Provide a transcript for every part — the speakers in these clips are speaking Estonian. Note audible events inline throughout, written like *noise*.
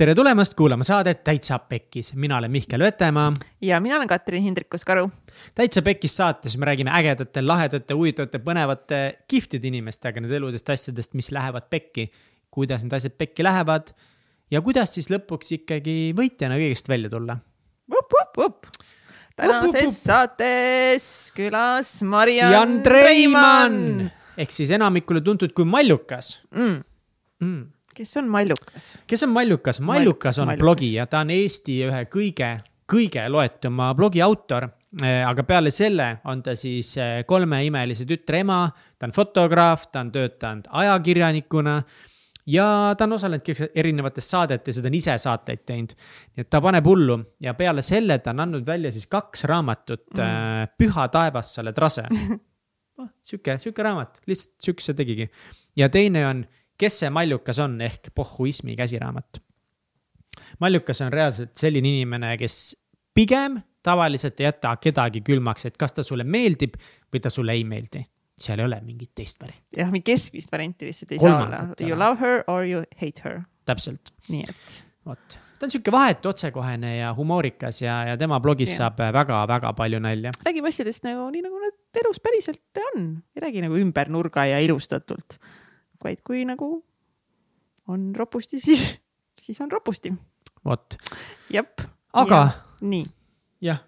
tere tulemast kuulama saadet Täitsa Pekkis, mina olen Mihkel Vetemaa. ja mina olen Katrin Hindrikus-Karu. täitsa Pekkis saates me räägime ägedate, lahedate, huvitavate, põnevate, kihvtide inimestega nende eludest, asjadest, mis lähevad pekki. kuidas need asjad pekki lähevad ja kuidas siis lõpuks ikkagi võitjana kõigest välja tulla. tänases saates külas Mariann Treimann ehk siis enamikule tuntud kui Mallukas mm.. Mm kes on Mallukas? kes on Mallukas? Mallukas on Mallukas. blogija, ta on Eesti ühe kõige, kõige loetuma blogi autor. Eh, aga peale selle on ta siis eh, kolme imelise tütre ema, ta on fotograaf, ta on töötanud ajakirjanikuna ja ta on osalenud erinevates saadetes ja ta on ise saateid teinud. nii et ta paneb hullu ja peale selle ta on andnud välja siis kaks raamatut mm.. Püha taevas, sa oled rase *laughs* oh,. sihuke, sihuke raamat, lihtsalt sihukese tegigi. ja teine on kes see Mallukas on ehk pohhuismi käsiraamat. Mallukas on reaalselt selline inimene, kes pigem tavaliselt ei jäta kedagi külmaks, et kas ta sulle meeldib või ta sulle ei meeldi. seal ei ole mingit teist varianti. jah, mingit keskmist varianti lihtsalt ei Kolmandat saa olla. You love her or you hate her. täpselt. nii et. vot, ta on sihuke vahetu, otsekohene ja humoorikas ja, ja tema blogis ja. saab väga-väga palju nalja. räägib asjadest nagu nii, nagu need elus päriselt on. ei räägi nagu ümber nurga ja ilustatult vaid kui nagu on ropusti, *laughs* siis, siis on ropusti. vot. jep. aga. nii. jah,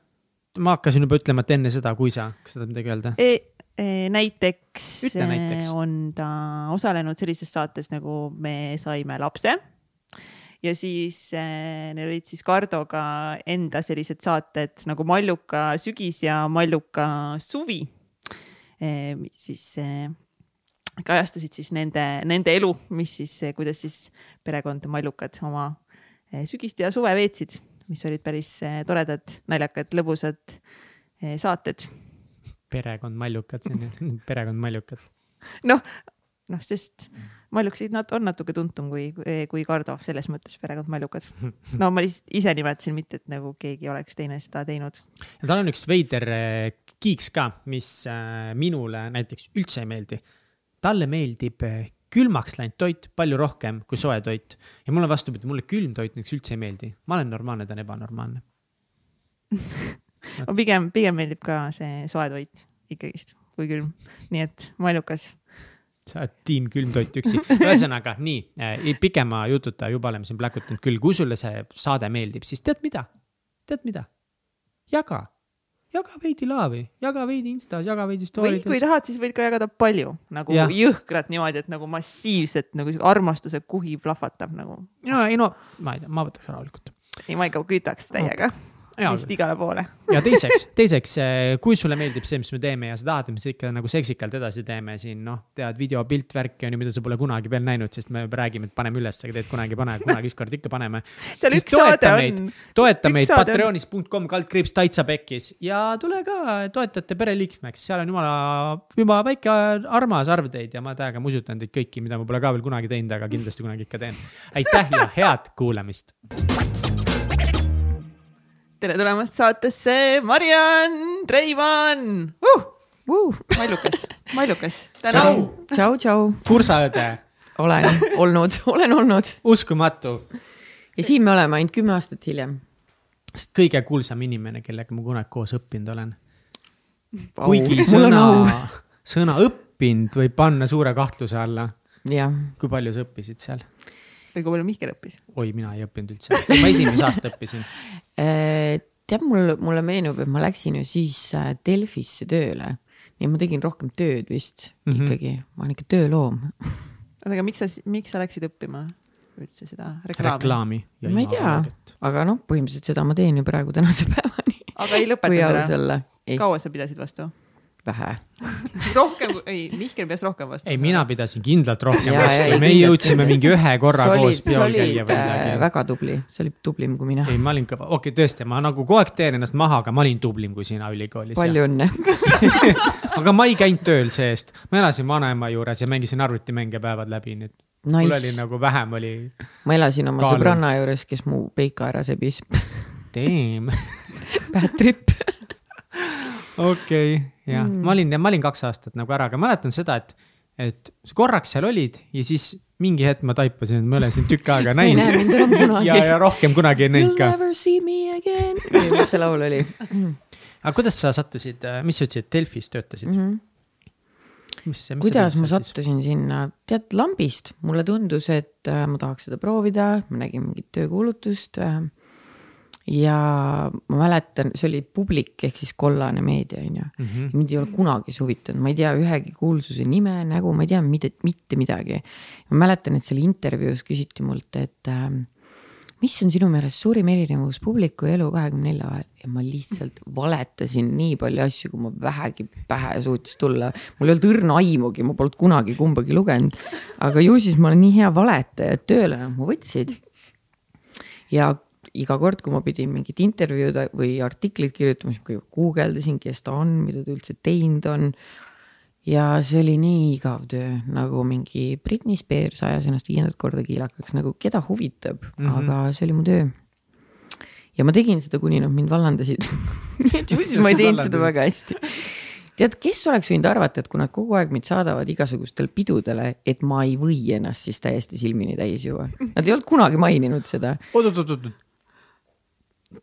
ma hakkasin juba ütlema, et enne seda, kui sa, kas sa tahad midagi öelda e? E, näiteks, näiteks on ta osalenud sellises saates nagu Me saime lapse ja siis äh, neil olid siis Kardoga enda sellised saated nagu Malluka sügis ja Malluka suvi äh,. siis kajastasid siis nende, nende elu, mis siis, kuidas siis perekond Mallukad oma eh, sügist ja suve veetsid, mis olid päris eh, toredad, naljakad, lõbusad eh, saated. perekond Mallukad, see on *laughs* perekond Mallukad. noh, noh, sest Malluksid nad on natuke tuntum kui, kui Kardo, selles mõttes perekond Mallukad. no ma lihtsalt ise nimetasin, mitte et nagu keegi oleks teine seda teinud. ja tal on üks veider kiiks ka, mis minule näiteks üldse ei meeldi talle meeldib eh, külmaks läinud toit palju rohkem kui soe toit. ja mulle vastupidi, mulle külm toit näiteks üldse ei meeldi. ma olen normaalne, ta on ebanormaalne no *laughs* pigem, pigem meeldib ka see soe toit ikkagist kui külm, nii et mallukas. sa oled tiim külmtoit üksi. ühesõnaga *laughs* nii äh,, pikema jututa juba oleme siin pläkutanud küll, kui sulle see saade meeldib, siis tead mida? tead mida? jaga jaga veidi laavi, jaga veidi Instas, jaga veidi story des. või kui tahad, siis võid ka jagada palju nagu ja. jõhkrat niimoodi, et nagu massiivset nagu armastuse kuhi plahvatab nagu. no ei no, ma ei tea, ma võtaks rahulikult. ei, ma ikka kütaks täiega okay vist igale poole ja teiseks, *laughs* teiseks, eh, kui sulle meeldib see, mis me teeme ja sa tahad, et me seda ikka nagu seksikalt edasi teeme siin, noh, tead video, pilt, värki on ju, mida sa pole kunagi veel näinud, sest me räägime, et paneme üles, aga tegelikult kunagi ei pane, kunagi ükskord ikka paneme. *laughs* seal üks saade on. toeta meid patreonis.com kaldkriips täitsa pekkis ja tule ka toetajate pereliikmeks, seal on jumala, jumala väike armas arv teid ja ma täiega musutan teid kõiki, mida ma pole ka veel kunagi teinud, aga kindlasti kunagi ikka teen. aitäh ja head kuulamist tere tulemast saatesse, Mariann Treimann uh!. Uh, mallukas, mallukas. tšau, tšau, tšau. kursaõde. olen olnud, olen olnud. uskumatu. ja siin me oleme ainult kümme aastat hiljem. kõige kuulsam inimene, kellega ma kunagi koos õppinud olen. kuigi sõna, sõna õppinud võib panna suure kahtluse alla. kui palju sa õppisid seal? Või kui palju Mihkel õppis? oi, mina ei õppinud üldse, ma esimese aasta õppisin *laughs* äh, tead, mul, mulle meenub, et ma läksin ju siis äh, Delfisse tööle. nii et ma tegin rohkem tööd vist mm -hmm. ikkagi, ma olen ikka tööloom. *laughs* oota, aga miks sa, miks sa läksid õppima üldse seda reklaami? reklaami. ma ei tea, aga noh, põhimõtteliselt seda ma teen ju praegu tänase *laughs* päevani. aga ei lõpetanud ära? kaua sa pidasid vastu? Vähe rohkem, ei, Mihkel pidas rohkem vastu. ei, mina pidasin kindlalt rohkem vastu, me jõudsime mingi ühe korra *laughs* olid, koos peol käia või midagi. Äh, väga tubli, sa olid tublim kui mina. ei, ma olin kõva, okei okay,, tõesti, ma nagu kogu aeg teen ennast maha, aga ma olin tublim kui sina ülikoolis. palju õnne *laughs* aga ma ei käinud tööl see-eest, ma elasin vanaema juures ja mängisin arvutimänge päevad läbi, nii et nice. mul oli nagu vähem oli. ma elasin oma kaalu. sõbranna juures, kes mu peika ära sebis Damn *laughs* Bad trip okei okay,, jah mm., ma olin, ma olin kaks aastat nagu ära, aga mäletan seda, et, et korraks seal olid ja siis mingi hetk ma taipasin, et ma ei ole sind tükk aega *laughs* sa näinud. *laughs* ja, ja rohkem kunagi ei näinud You'll ka. never see me again. *laughs* mis see laul oli *clears throat* aga kuidas sa sattusid, mis sa ütlesid, Delfis töötasid mm? mm? -hmm. mis, mis kuidas ma? sattusin sinna, tead lambist, mulle tundus, et äh, ma tahaks seda proovida, ma nägin mingit töökuulutust äh,. Ja ma mäletan, see oli publik ehk siis kollane meedia on ju. Mhm. mind ei ole kunagi see huvitanud, ma ei tea ühegi kuulsuse nime, nägu, ma ei tea mitte, mitte midagi. ma mäletan, et seal intervjuus küsiti mult, et äh, mis on sinu meelest suurim erinevus publiku ja elu kahekümne nelja vahel ja ma lihtsalt valetasin nii palju asju, kui ma vähegi pähe suutis tulla. mul ei olnud õrna aimugi, ma polnud kunagi kumbagi lugenud. aga ju siis ma olen nii hea valetaja, et tööle nad mu võtsid. ja iga kord, kui ma pidin mingit intervjuud või artiklit kirjutama, siis ma guugeldasin, kes ta on, mida ta üldse teinud on ja see oli nii igav töö, nagu mingi Britney Spears ajas ennast viiendat korda kiilakaks, nagu keda huvitab mm. -hmm. aga see oli mu töö. ja ma tegin seda, kuni nad mind vallandasid. *laughs* siis ma ei teinud seda väga hästi. tead, kes oleks võinud arvata, et kui nad kogu aeg mind saadavad igasugustele pidudele, et ma ei või ennast siis täiesti silmini täis juua. Nad ei olnud kunagi maininud seda. oot, oot, oot, oot.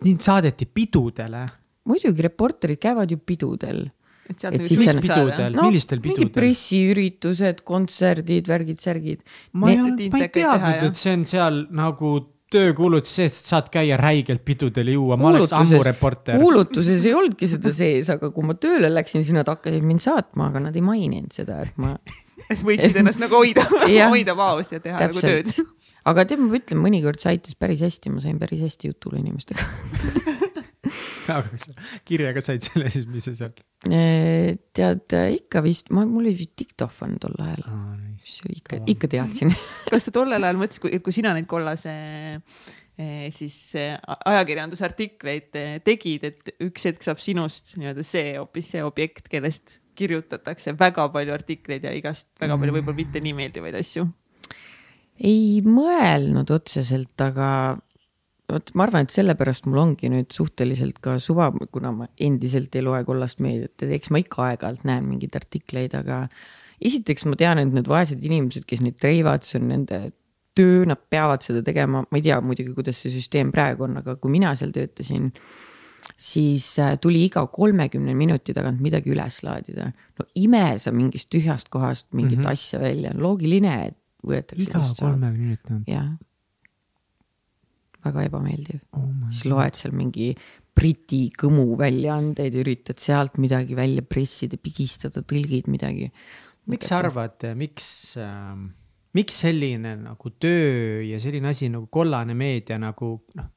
Mind saadeti pidudele. muidugi reporterid käivad ju pidudel et sealt Et nagu siis saada. pidudel? no,. Millistel mingid pidudel? pressiüritused, kontserdid, värgid-särgid. ma ei olnud, ma ei teadnud, et see on seal nagu töökuulutus sees, et saad käia räigelt pidudel juua, ma oleks ammu reporter. kuulutuses ei olnudki seda sees, aga kui ma tööle läksin, siis nad hakkasid mind saatma, aga nad ei maininud seda, et ma *laughs* et võiksid ennast nagu hoida *laughs* hoida vaos ja teha nagu tööd täpselt. Aga tead, ma ütlen, mõnikord see aitas päris hästi, ma sain päris hästi jutule inimestega. *laughs* aga kas sa kirjaga said selle siis, mis sa seal? tead ikka vist, ma, mul oli vist diktofon tol ajal, mis oli ikka, ikka teadsin. *laughs* kas sa tollel ajal mõtlesid, kui, kui sina neid kollase eh, siis eh, ajakirjandusartikleid eh, tegid, et üks hetk saab sinust nii-öelda see hoopis see objekt, kellest kirjutatakse väga palju artikleid ja igast väga palju võib-olla mitte nii meeldivaid asju. Ei mõelnud otseselt, aga vot ma arvan, et sellepärast mul ongi nüüd suhteliselt ka suva, kuna ma endiselt ei loe kollast meediat, et eks ma ikka aeg-ajalt näen mingeid artikleid, aga esiteks ma tean, et need vaesed inimesed, kes neid treivad, see on nende töö, nad peavad seda tegema, ma ei tea muidugi, kuidas see süsteem praegu on, aga kui mina seal töötasin, siis äh, tuli iga kolmekümne minuti tagant midagi üles laadida. no ime sa mingist tühjast kohast mingit mm -hmm. asja välja, loogiline, et võetakse. iga kolme minuti on. jah, väga ebameeldiv Oh siis loed seal mingi Briti kõmu väljaandeid, üritad sealt midagi välja pressida, pigistada, tõlgid midagi. miks sa? arvad, miks äh,, miks selline nagu töö ja selline asi nagu kollane meedia nagu noh,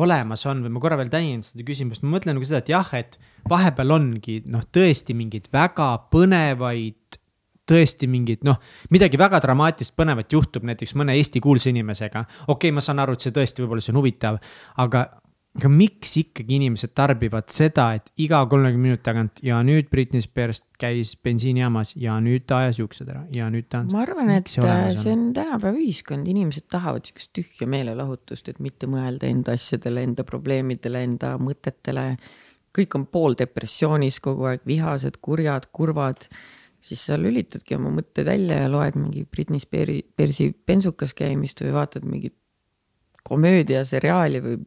olemas on või ma korra veel täiendan seda küsimust, ma mõtlen nagu seda, et jah, et vahepeal ongi noh, tõesti mingeid väga põnevaid, tõesti mingid noh, midagi väga dramaatilist põnevat juhtub näiteks mõne Eesti kuulsa inimesega. okei okay,, ma saan aru, et see tõesti võib-olla see on huvitav, aga aga miks ikkagi inimesed tarbivad seda, et iga kolmekümne minuti tagant ja nüüd Britney Spears käis bensiinijaamas ja nüüd ta ajas juuksed ära ja nüüd ta on. ma arvan, et äh, see on tänapäeva ühiskond, inimesed tahavad sihukest tühja meelelahutust, et mitte mõelda enda asjadele, enda probleemidele, enda mõtetele. kõik on pooldepressioonis kogu aeg, vihased, kurjad, kurvad siis sa lülitadki oma mõtted välja ja loed mingi Britney Spearsi, Spearsi bensukas käimist või vaatad mingit komöödiaseriaali või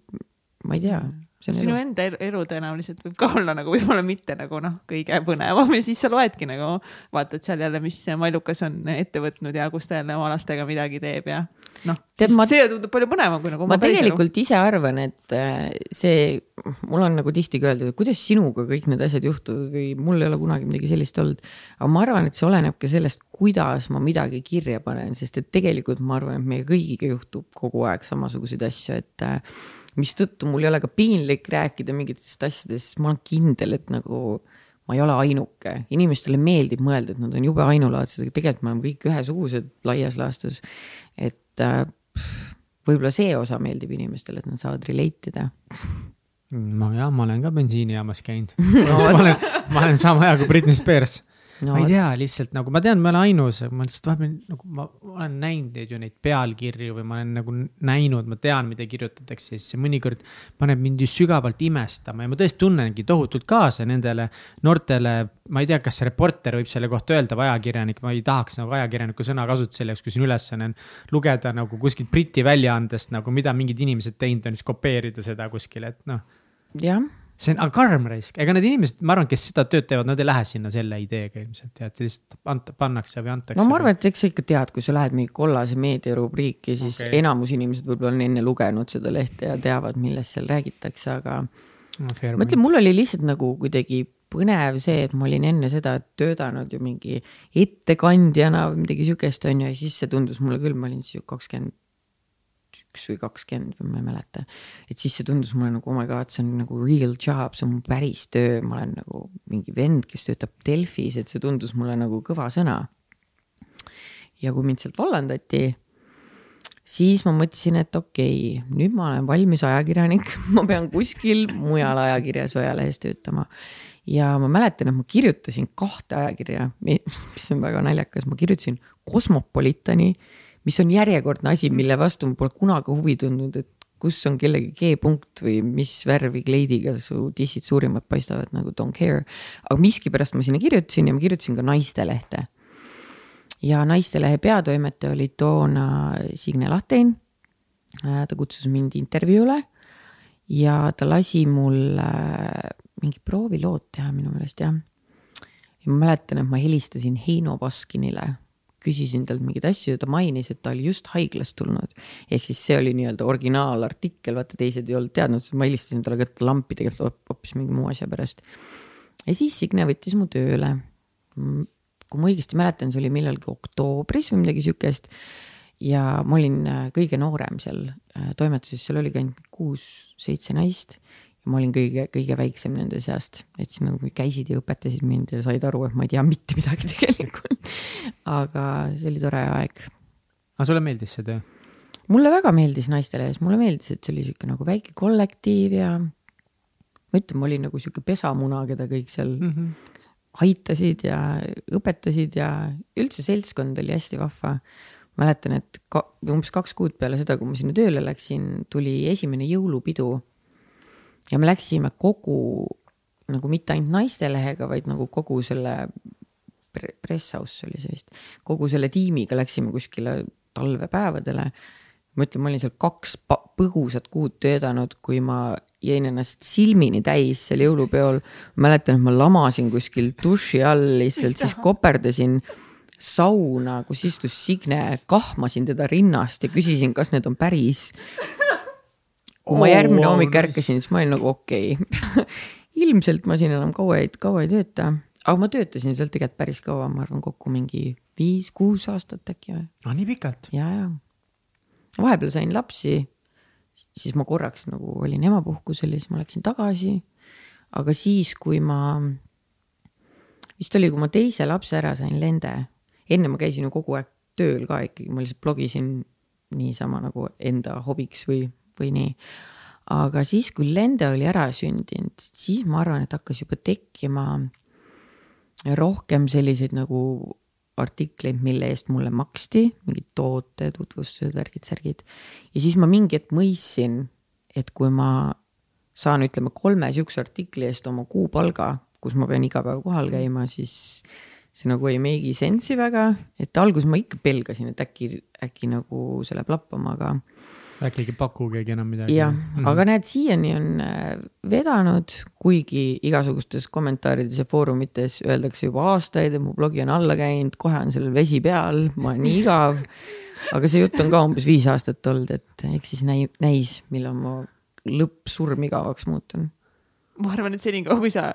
ma ei tea. Sinu enda elu, elu tõenäoliselt võib ka olla nagu võib-olla mitte nagu noh, kõige põnevam ja siis sa loedki nagu, vaatad seal jälle, mis Mallukas on ette võtnud ja kus ta jälle oma lastega midagi teeb ja noh, ma... see tundub palju põnevam kui nagu ma tegelikult ise arvan, et äh, see, mul on nagu tihti ka öeldud, et kuidas sinuga kõik need asjad juhtuvad või mul ei ole kunagi midagi sellist olnud. aga ma arvan, et see oleneb ka sellest, kuidas ma midagi kirja panen, sest et tegelikult ma arvan, et meie kõigiga juhtub kogu aeg samasuguseid asju, et äh, mistõttu mul ei ole ka piinlik rääkida mingitest asjadest, ma olen kindel, et nagu ma ei ole ainuke, inimestele meeldib mõelda, et nad on jube ainulaadsed, aga tegelikult me oleme kõik ühesugused laias laastus. et äh, võib-olla see osa meeldib inimestele, et nad saavad relate ida. ma jah, ma olen ka bensiinijaamas käinud no. *laughs* ma olen, ma olen sama hea kui Britney Spears. No,. ma ei tea, lihtsalt nagu ma tean, ma olen ainus, ma lihtsalt vahepeal nagu ma olen näinud neid ju neid pealkirju või ma olen nagu näinud, ma tean, mida kirjutatakse ja siis see mõnikord paneb mind ju sügavalt imestama ja ma tõesti tunnengi tohutult kaasa nendele noortele. ma ei tea, kas reporter võib selle kohta öelda või ajakirjanik, ma ei tahaks nagu ajakirjaniku sõna kasutada selle jaoks, kui siin ülesanne on lugeda nagu kuskilt Briti väljaandest nagu, mida mingid inimesed teinud on, siis kopeerida seda kuskile, et noh. jah see on, aga karm raisk, ega need inimesed, ma arvan, kes seda tööd teevad, nad ei lähe sinna selle ideega ilmselt et lihtsalt ant-, pannakse või antakse. no ma arvan, et eks sa ikka tead, kui sa lähed mingi kollase meedia rubriiki, siis okay. enamus inimesed võib-olla on enne lugenud seda lehte ja teavad, millest seal räägitakse, aga no,. ma ütlen, mul oli lihtsalt nagu kuidagi põnev see, et ma olin enne seda töötanud ju mingi ettekandjana või midagi sihukest on ju ja siis see tundus mulle küll, ma olin siis kakskümmend üks või kakskümmend ma ei mäleta. et siis see tundus mulle nagu oh my god, see on nagu real job, see on mu päris töö, ma olen nagu mingi vend, kes töötab Delfis, et see tundus mulle nagu kõva sõna. ja kui mind sealt vallandati, siis ma mõtlesin, et okei okay,, nüüd ma olen valmis ajakirjanik, *laughs* ma pean kuskil mujal ajakirjas või ajalehes töötama. Ja ma mäletan, et ma kirjutasin kahte ajakirja, *laughs* mis on väga naljakas, ma kirjutasin Cosmopolitani mis on järjekordne asi, mille vastu ma pole kunagi huvi tundnud, et kus on kellegi G-punkt või mis värvi kleidiga su tissid suurimad paistavad nagu don't care. aga miskipärast ma sinna kirjutasin ja ma kirjutasin ka naistelehte. ja naistelehe peatoimetaja oli toona Signe Lahtein. ta kutsus mind intervjuule ja ta lasi mul äh, mingi proovilood teha minu meelest jah. ja ma mäletan, et ma helistasin Heino Baskinile küsisin talt mingeid asju ja ta mainis, et ta oli just haiglast tulnud. ehk siis see oli nii-öelda originaalartikkel, vaata teised ei olnud teadnud, ma helistasin talle ka lampi tegelikult hoopis mingi muu asja pärast. ja siis Signe võttis mu tööle. kui ma õigesti mäletan, see oli millalgi oktoobris või midagi sihukest. ja ma olin äh, kõige noorem seal äh, toimetuses, seal oligi ainult kuus-seitse naist ma olin kõige, kõige väiksem nende seast, et siis nagu käisid ja õpetasid mind ja said aru, et ma ei tea mitte midagi *laughs* tegelikult. aga see oli tore aeg. aga sulle meeldis see töö? mulle väga meeldis naistelehes, mulle meeldis, et see oli sihuke nagu väike kollektiiv ja ma ütlen, ma olin nagu sihuke pesamuna, keda kõik seal mm -hmm. aitasid ja õpetasid ja üldse seltskond oli hästi vahva mäletan, et ka, umbes kaks kuud peale seda, kui ma sinna tööle läksin, tuli esimene jõulupidu ja me läksime kogu nagu mitte ainult naistelehega, vaid nagu kogu selle press-house oli see vist, kogu selle tiimiga läksime kuskile talvepäevadele. ma ütlen, ma olin seal kaks põgusat kuud töötanud, kui ma jäin ennast silmini täis seal jõulupeol. mäletan, et ma lamasin kuskil duši all lihtsalt, siis koperdasin sauna, kus istus Signe, kahmasin teda rinnast ja küsisin, kas need on päris kui ma järgmine oh, hommik ärkasin, siis ma olin nagu okei okay. *laughs* ilmselt ma siin enam kaua ei, kaua ei tööta, aga ma töötasin seal tegelikult päris kaua, ma arvan kokku mingi viis-kuus aastat äkki või. no nii pikalt? ja, ja vahepeal sain lapsi, siis ma korraks nagu olin emapuhkusel ja siis ma läksin tagasi. aga siis, kui ma, vist oli, kui ma teise lapse ära sain, Lende, enne ma käisin ju kogu aeg tööl ka ikkagi, ma lihtsalt blogisin niisama nagu enda hobiks või või nii. aga siis, kui Lende oli ära sündinud, siis ma arvan, et hakkas juba tekkima rohkem selliseid nagu artikleid, mille eest mulle maksti, mingid toote tutvustused, värgid, särgid. ja siis ma mingi hetk mõistsin, et kui ma saan, ütleme kolme sihukese artikli eest oma kuupalga, kus ma pean iga päev kohal käima, siis see nagu ei make'i sense'i väga, et alguses ma ikka pelgasin, et äkki, äkki nagu see läheb lappama, aga äkki ei pakugegi enam midagi. jah mm, -hmm. aga näed, siiani on äh, vedanud, kuigi igasugustes kommentaarides ja foorumites öeldakse juba aastaid, et mu blogi on alla käinud, kohe on sellel vesi peal, ma olen nii igav. *laughs* aga see jutt on ka umbes viis aastat olnud, et eks siis näi-, näis, millal ma lõppsurm igavaks muutun. ma arvan, et senikaua, kui sa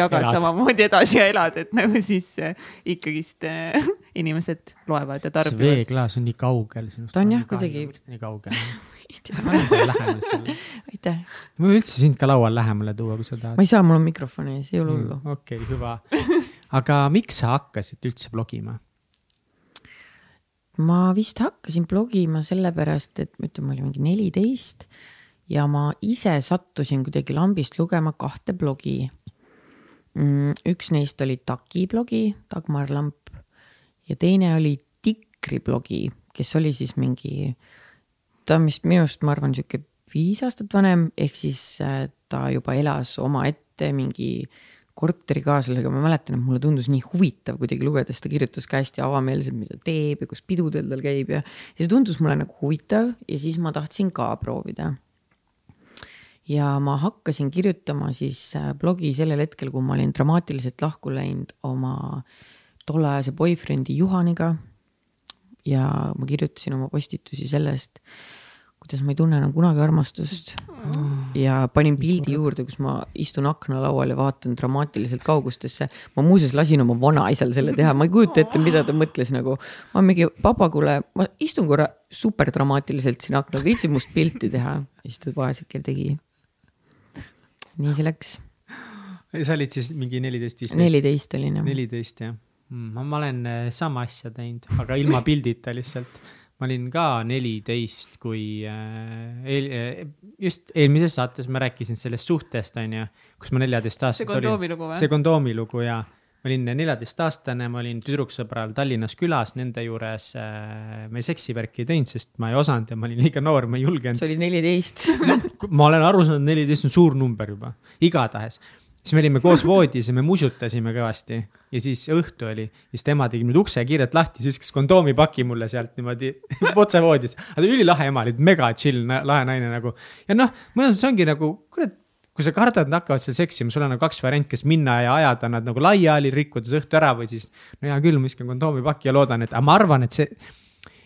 jagad elad. samamoodi edasi ja elad, et nagu siis äh, ikkagist äh, inimesed loevad ja tarbivad. see veeklaas on nii kaugel sinust. ta on jah kuidagi. nii kaugel *laughs* *laughs* aitäh. ma võin üldse sind ka laual lähemale tuua, kui sa tahad. ma ei saa, mul on mikrofon ees, ei ole hullu mm,. okei okay,, hüva. aga miks sa hakkasid üldse blogima? ma vist hakkasin blogima sellepärast, et ütleme, ma olin mingi neliteist ja ma ise sattusin kuidagi lambist lugema kahte blogi mm,. üks neist oli Taki blogi, Dagmar Lamp ja teine oli Tikri blogi, kes oli siis mingi, ta on vist minust, ma arvan, sihuke viis aastat vanem, ehk siis äh, ta juba elas omaette mingi korterikaaslasega, ma mäletan, et mulle tundus nii huvitav kuidagi lugedes, ta kirjutas ka hästi avameelselt, mida teeb ja kus pidudel tal käib ja, ja see tundus mulle nagu huvitav ja siis ma tahtsin ka proovida. ja ma hakkasin kirjutama siis äh, blogi sellel hetkel, kui ma olin dramaatiliselt lahku läinud oma tolleajase boyfriend'i Juhaniga. ja ma kirjutasin oma postitusi sellest kuidas ma ei tunne enam kunagi armastust. ja panin pildi juurde, kus ma istun aknalaual ja vaatan dramaatiliselt kaugustesse. ma muuseas lasin oma vanaisal selle teha, ma ei kujuta ette, mida ta mõtles nagu. ma mingi, papa, kuule, ma istun korra super dramaatiliselt siin aknal, viitsid must pilti teha. ja siis ta vaeseke tegi. nii see läks. sa olid siis mingi neliteist, viisteist? neliteist olin jah. neliteist jah. Ma, ma olen äh, sama asja teinud, aga ilma *laughs* pildita lihtsalt ma olin ka neliteist, kui äh, eel, äh, just eelmises saates ma rääkisin sellest suhtest, on ju, kus ma neljateist-aastaselt olin. see kondoomi lugu või? see kondoomi lugu ja ma olin neljateistaastane, ma olin tüdruksõbral Tallinnas külas nende juures me seksivärki ei teinud, sest ma ei osanud ja ma olin liiga noor, ma ei julgenud. sa olid neliteist ma olen aru saanud, neliteist on suur number juba, igatahes siis me olime koos voodis ja me musutasime kõvasti ja siis õhtu oli, siis tema tegi nüüd ukse kiirelt lahti, siis viskas kondoomipaki mulle sealt niimoodi *laughs* otse voodis. aga ülilahe ema, oli mega chill, lahe naine nagu. ja noh, mõnes mõttes ongi nagu, kurat, kui sa kardad, nad hakkavad seal seksima, sul on nagu kaks varianti, kas minna ja ajada nad nagu laiali, rikkudes õhtu ära või siis. no hea küll, ma viskan kondoomipaki ja loodan, et, aga ma arvan, et see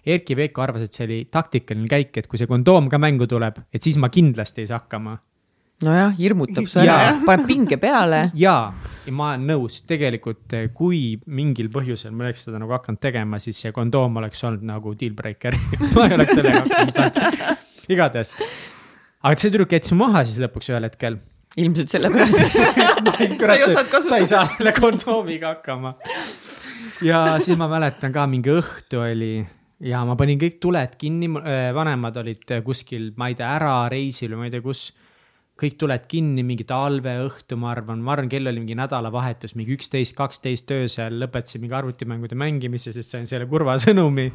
Erkki Veiko arvas, et see oli taktikaline käik, et kui see kondoom ka mängu tuleb, et siis ma kindlasti ei saa hakkama nojah, hirmutab su ära, paneb pinge peale. *laughs* ja, ja ma olen nõus, tegelikult eh, kui mingil põhjusel ma oleks seda nagu hakanud tegema, siis see kondoom oleks olnud nagu deal breaker. *laughs* Ma ei oleks sellega hakkama saanud, *laughs* igatahes. aga see tüdruk jättis maha siis lõpuks ühel hetkel. ilmselt sellepärast. Sa ei saa selle kondoomiga hakkama. ja siis ma mäletan ka mingi õhtu oli ja ma panin kõik tuled kinni, vanemad olid kuskil, ma ei tea, ära reisil või ma ei tea, kus kõik tuled kinni, mingi talveõhtu, ma arvan, ma arvan, kell oli mingi nädalavahetus, mingi üksteist, kaksteist öösel, lõpetasin mingi arvutimängude mängimise, sest sain selle kurva *laughs* sõnumi.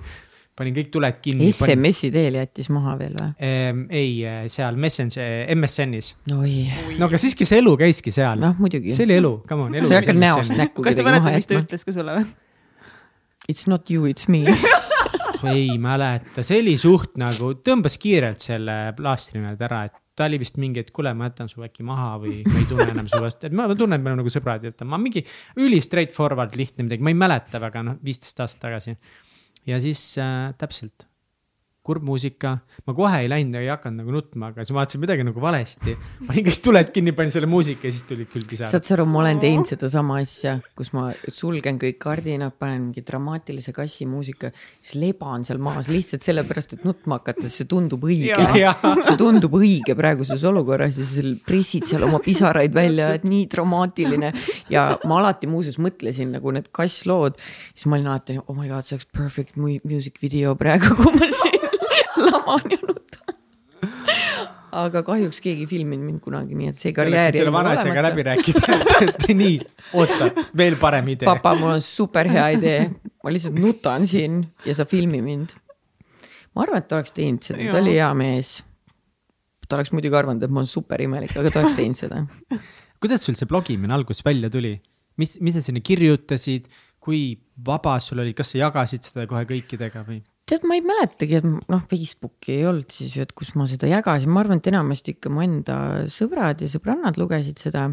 panin kõik tuled kinni. SMS-i teel jättis maha veel või ehm,? ei, seal Messenger, MSN-is. no aga siiski see elu käiski seal. noh, muidugi. see oli elu, come on, elu. sa ei hakka näost näkku kas sa mäletad, mis ta ütles ka sulle või? It's not you, it's me *laughs* ei mäleta, see oli suht nagu, tõmbas kiirelt selle plaastri nüüd ära, et ta oli vist mingi, et kuule, ma jätan su äkki maha või ma ei tunne enam su vastu, et ma tunnen, et me oleme nagu sõbrad ja ma mingi üli straightforward lihtne midagi, ma ei mäleta väga, noh, viisteist aastat tagasi. ja siis äh, täpselt kurb muusika, ma kohe ei läinud, ei hakanud nagu nutma, aga siis ma vaatasin midagi nagu valesti. panin kõik tuled kinni, panin selle muusika ja siis tulid küll pisarad. saad sa aru, ma olen teinud sedasama asja, kus ma sulgen kõik kardinad, panen mingi dramaatilise kassi muusika, siis leban seal maas lihtsalt sellepärast, et nutma hakata, see tundub õige. see tundub õige praeguses olukorras ja sa pressid seal oma pisaraid välja, et nii dramaatiline. ja ma alati muuseas mõtlesin nagu need kasslood, siis ma olin alati, oh my god, see oleks perfect music video praegu, kui ma siin laman ja nutan. aga kahjuks keegi ei filminud mind kunagi, nii et see karjäär. selle vanaisega läbi rääkida, et, et nii, oota, veel parem idee. papa, mul on super hea idee, ma lihtsalt nutan siin ja sa filmi mind. ma arvan, et ta oleks teinud seda, ta oli hea mees. ta oleks muidugi arvanud, et ma olen super imelik, aga ta oleks teinud seda. kuidas sul see blogimine alguses välja tuli? mis, mis sa sinna kirjutasid, kui vaba sul oli, kas sa jagasid seda kohe kõikidega või? Tead, ma ei mäletagi, et noh, Facebooki ei olnud siis, et kus ma seda jagasin, ma arvan, et enamasti ikka mu enda sõbrad ja sõbrannad lugesid seda.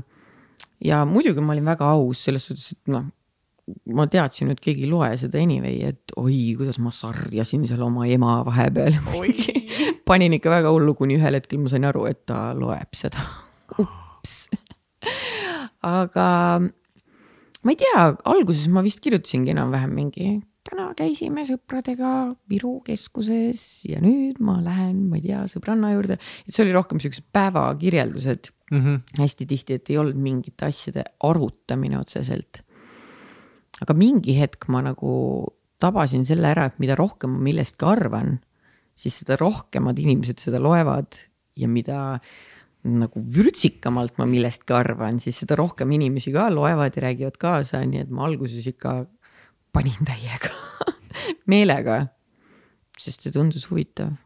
ja muidugi ma olin väga aus selles suhtes, et noh, ma teadsin, et keegi ei loe seda anyway, et oi, kuidas ma sarjasin seal oma ema vahepeal. *laughs* panin ikka väga hullu, kuni ühel hetkel ma sain aru, et ta loeb seda. ups. aga ma ei tea, alguses ma vist kirjutasingi enam-vähem mingi täna käisime sõpradega Viru keskuses ja nüüd ma lähen, ma ei tea, sõbranna juurde. et see oli rohkem siuksed päevakirjeldused mm -hmm. hästi tihti, et ei olnud mingite asjade arutamine otseselt. aga mingi hetk ma nagu tabasin selle ära, et mida rohkem ma millestki arvan, siis seda rohkemad inimesed seda loevad ja mida nagu vürtsikamalt ma millestki arvan, siis seda rohkem inimesi ka loevad ja räägivad kaasa, nii et ma alguses ikka panin täiega *laughs* meelega. sest see tundus huvitav.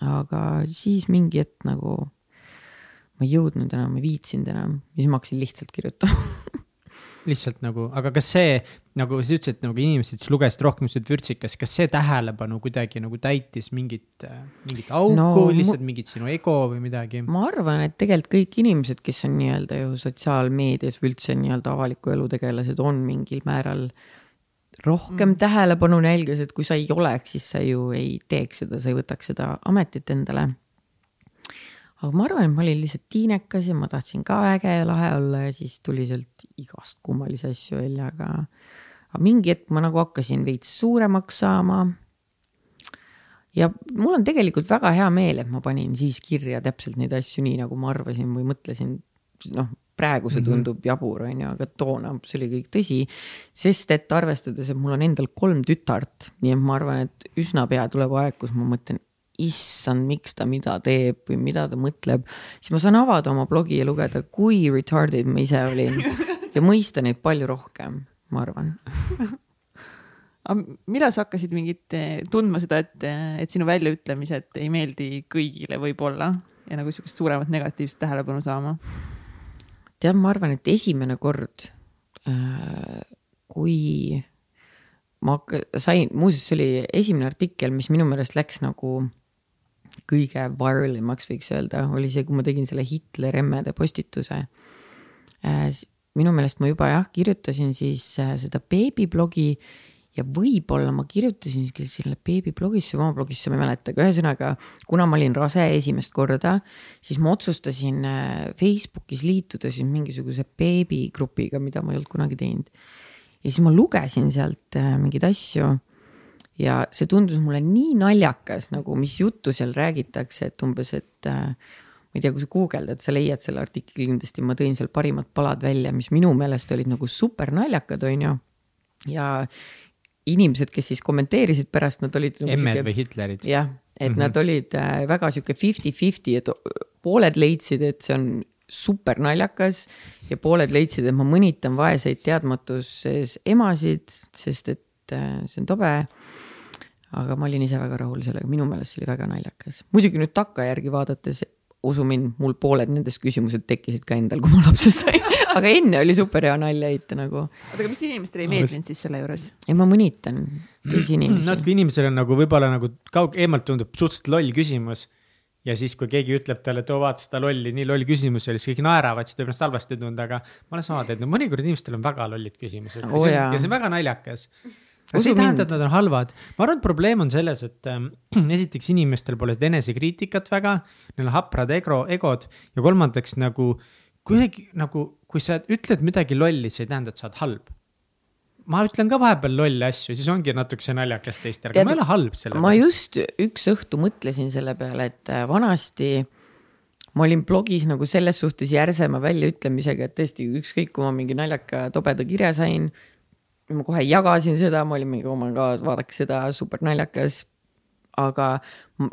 aga siis mingi hetk nagu ma ei jõudnud enam, ei viitsinud enam, siis ma hakkasin lihtsalt kirjutama *laughs* lihtsalt nagu, aga kas see, nagu sa ütlesid, nagu inimesed siis lugesid rohkem seda vürtsikas, kas see tähelepanu kuidagi nagu täitis mingit, mingit auku no,, lihtsalt mingit sinu ego või midagi? ma arvan, et tegelikult kõik inimesed, kes on nii-öelda ju sotsiaalmeedias või üldse nii-öelda avaliku elu tegelased, on mingil määral rohkem mm. tähelepanu nälgas, et kui sa ei oleks, siis sa ju ei teeks seda, sa ei võtaks seda ametit endale aga ma arvan, et ma olin lihtsalt tiinekas ja ma tahtsin ka äge ja lahe olla ja siis tuli sealt igast kummalisi asju välja, aga, aga mingi hetk ma nagu hakkasin veits suuremaks saama. ja mul on tegelikult väga hea meel, et ma panin siis kirja täpselt neid asju nii, nagu ma arvasin või mõtlesin. noh, praegu see mhm. tundub mm -hmm. jabur, on ju, aga toona see oli kõik tõsi. sest et arvestades, et mul on endal kolm tütart, nii et ma arvan, et üsna pea tuleb aeg, kus ma mõtlen, issand, miks ta mida teeb või mida ta mõtleb, siis ma saan avada oma blogi ja lugeda, kui retarded ma ise olin *laughs* ja mõista neid palju rohkem, ma arvan *laughs* aga millal sa hakkasid mingit eh, tundma seda, et, eh, et sinu väljaütlemised ei meeldi kõigile võib-olla ja nagu sihukest suuremat negatiivset tähelepanu saama? Tead, ma arvan, et esimene kord, äh, kui ma sain, muuseas, see oli esimene artikkel, mis minu meelest läks nagu kõige viralimaks võiks öelda, oli see, kui ma tegin selle Hitler emmede postituse. Äh, minu meelest ma juba jah, kirjutasin siis äh, seda beebiblogi ja võib-olla ma kirjutasin selle beebiblogisse või oma blogisse, ma ei mäleta, aga ühesõnaga, kuna ma olin rase esimest korda, siis ma otsustasin äh, Facebookis liituda siis mingisuguse beebigrupiga, mida ma ei olnud kunagi teinud. ja siis ma lugesin sealt mingeid asju ja see tundus mulle nii naljakas nagu, mis juttu seal räägitakse, et umbes, et äh, ma ei tea, kui sa guugeldad, sa leiad selle artikli kindlasti, ma tõin seal parimad palad välja, mis minu meelest olid nagu super naljakad, on ju. ja inimesed, kes siis kommenteerisid pärast, nad olid nagu. emmed või Hitlerid. jah, et mm -hmm. nad olid äh, väga sihuke fifty-fifty, et pooled leidsid, et see on super naljakas ja pooled leidsid, et ma mõnitan vaeseid teadmatuses emasid, sest et äh, see on tobe aga ma olin ise väga rahul sellega, minu meelest see oli väga naljakas. muidugi nüüd takkajärgi vaadates, usu mind, mul pooled nendest küsimused tekkisid ka endal, kui ma lapse sain *laughs* aga enne oli super hea nalja heita nagu. oota, aga mis inimestele ei meeldinud siis selle juures? ei, ma mõnitan teisi inimesi. no, et kui inimesel on nagu võib-olla nagu kaug-, eemalt tundub suhteliselt loll küsimus ja siis, kui keegi ütleb talle, et oo vaata seda lolli, nii loll küsimus oli, siis kõik naeravad, siis ta võib ennast halvasti tunda, aga ma olen sama teinud, no mõnikord inimestel on väga lollid küsimused oh, ja, ja see on väga naljakas aga see ei tähenda, et nad on halvad. ma arvan, et probleem on selles, et äh, *clears throat* esiteks inimestel pole seda enesekriitikat väga, neil on haprad ego, egod ja kolmandaks nagu kuidagi nagu, kui sa ütled midagi lolli, see ei tähenda, et sa oled halb ma ütlen ka vahepeal lolle asju, siis ongi natukese naljakas teistel, aga ma ei ole halb selle ma pärast. just üks õhtu mõtlesin selle peale, et äh, vanasti ma olin blogis nagu selles suhtes järsema väljaütlemisega, et tõesti ükskõik, kui ma mingi naljaka tobeda kirja sain, ma kohe jagasin seda, ma olin mingi, oh my god, vaadake seda, super naljakas. aga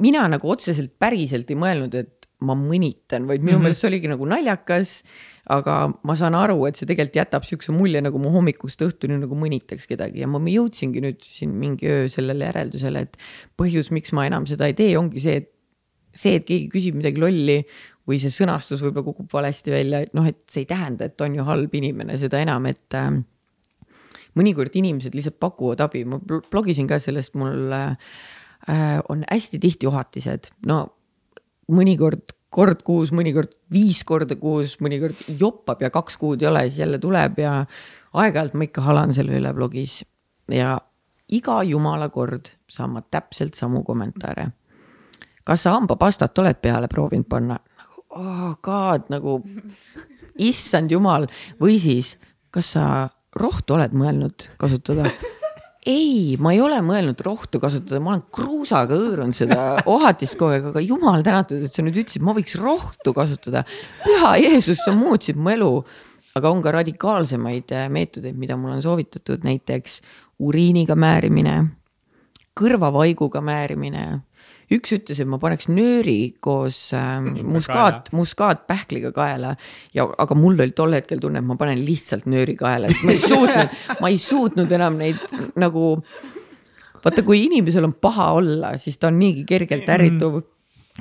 mina nagu otseselt päriselt ei mõelnud, et ma mõnitan, vaid minu mm -hmm. meelest see oligi nagu naljakas. Aga ma saan aru, et see tegelikult jätab siukse mulje, nagu ma hommikust õhtuni nagu mõnitaks kedagi. Ja ma jõudsingi nüüd siin mingi öö sellele järeldusele, et põhjus, miks ma enam seda ei tee, ongi see, et see, et keegi küsib midagi lolli või see sõnastus võib-olla kukub valesti välja, et noh, et see ei tähenda, et on ju halb inimene, seda enam, et äh, mõnikord inimesed lihtsalt pakuvad abi, ma blogisin ka sellest, mul äh, on hästi tihti ohatised, no mõnikord kord kuus, mõnikord viis korda kuus, mõnikord joppab ja kaks kuud ei ole, siis jälle tuleb ja aeg-ajalt ma ikka halan selle üle blogis ja iga jumala kord saan ma täpselt samu kommentaare. kas sa hambapastat oled peale proovinud panna? nagu oh god, nagu issand jumal või siis, kas sa rohtu oled mõelnud kasutada? *laughs* ei, ma ei ole mõelnud rohtu kasutada, ma olen kruusaga hõõrunud seda *laughs* ohatist kogu aeg, aga jumal tänatud, et sa nüüd ütlesid, ma võiks rohtu kasutada. püha Jeesus, sa muutsid mu elu. aga on ka radikaalsemaid äh, meetodeid, mida mul on soovitatud, näiteks uriiniga määrimine kõrvavaiguga määrimine üks ütles, et ma paneks nööri koos äh, muskaat, muskaatpähkliga kaela ja, aga mul oli tol hetkel tunne, et ma panen lihtsalt nööri kaela, sest ma ei suutnud, *laughs* ma ei suutnud enam neid nagu. vaata, kui inimesel on paha olla, siis ta on niigi kergelt ärrituv mm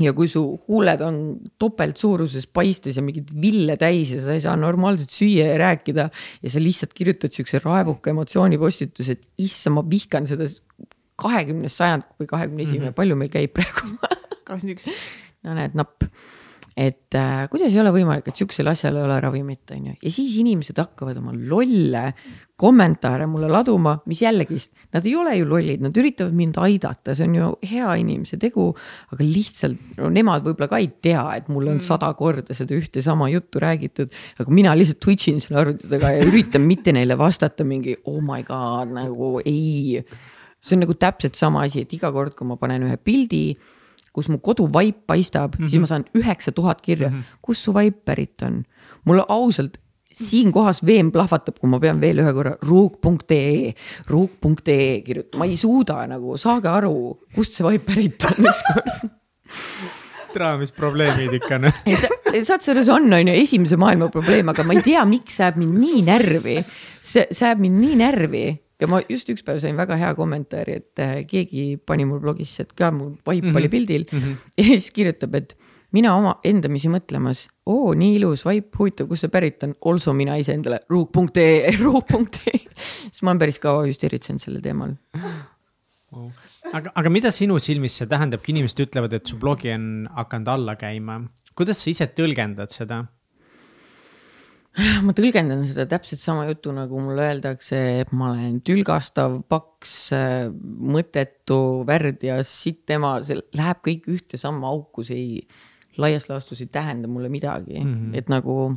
ja kui su huuled on topeltsuuruses paistes ja mingeid ville täis ja sa ei saa normaalselt süüa ja rääkida. ja sa lihtsalt kirjutad siukse raevuka emotsioonipostituse, et issand, ma vihkan seda kahekümnes sajand või kahekümne esimene -hmm. palju meil käib praegu *laughs* kakskümmend üks. no näed, napp. et äh, kuidas ei ole võimalik, et sihukesel asjal ei ole ravimit, on ju, ja siis inimesed hakkavad oma lolle kommentaare mulle laduma, mis jällegist, nad ei ole ju lollid, nad üritavad mind aidata, see on ju hea inimese tegu. aga lihtsalt no nemad võib-olla ka ei tea, et mulle on mm. sada korda seda ühte sama juttu räägitud. aga mina lihtsalt twitch in selle arvuti taga ja üritan mitte neile vastata mingi oh my god nagu ei see on nagu täpselt sama asi, et iga kord, kui ma panen ühe pildi, kus mu koduvaip paistab mm, -hmm. siis ma saan üheksa tuhat kirja mm, -hmm. kust su vaip pärit on. mulle ausalt siin kohas veem plahvatab, kui ma pean veel ühe korra ruuk.ee, ruuk.ee kirjutama, ma ei suuda nagu, saage aru, kust see vaip pärit on *laughs* ükskord tere, mis probleemid ikka on. saad selles on, on ju esimese maailma probleem, aga ma ei tea, miks see ajab mind nii närvi. see, see ajab mind nii närvi ja ma just üks päev sain väga hea kommentaari, et äh, keegi pani mul blogisse, et ka mul vaip mm -hmm. oli pildil mm -hmm. *laughs* ja siis kirjutab, et mina oma endamisi mõtlemas, oo nii ilus vaip, huvitav, kust see pärit on, also mina iseendale ruuk.ee, *laughs* ruuk.ee. siis ma olen päris kaua just eritsenud sellel teemal wow.. aga, aga mida sinu silmis see tähendab, kui inimesed ütlevad, et su blogi on hakanud alla käima, kuidas sa ise tõlgendad seda? Ma tõlgendan seda täpselt sama jutu, nagu mulle öeldakse, et ma olen tülgastav, paks, mõttetu, värdjas, sitt ema, see läheb kõik ühte samma auku, see ei, laias laastus ei tähenda mulle midagi mm, -hmm. et nagu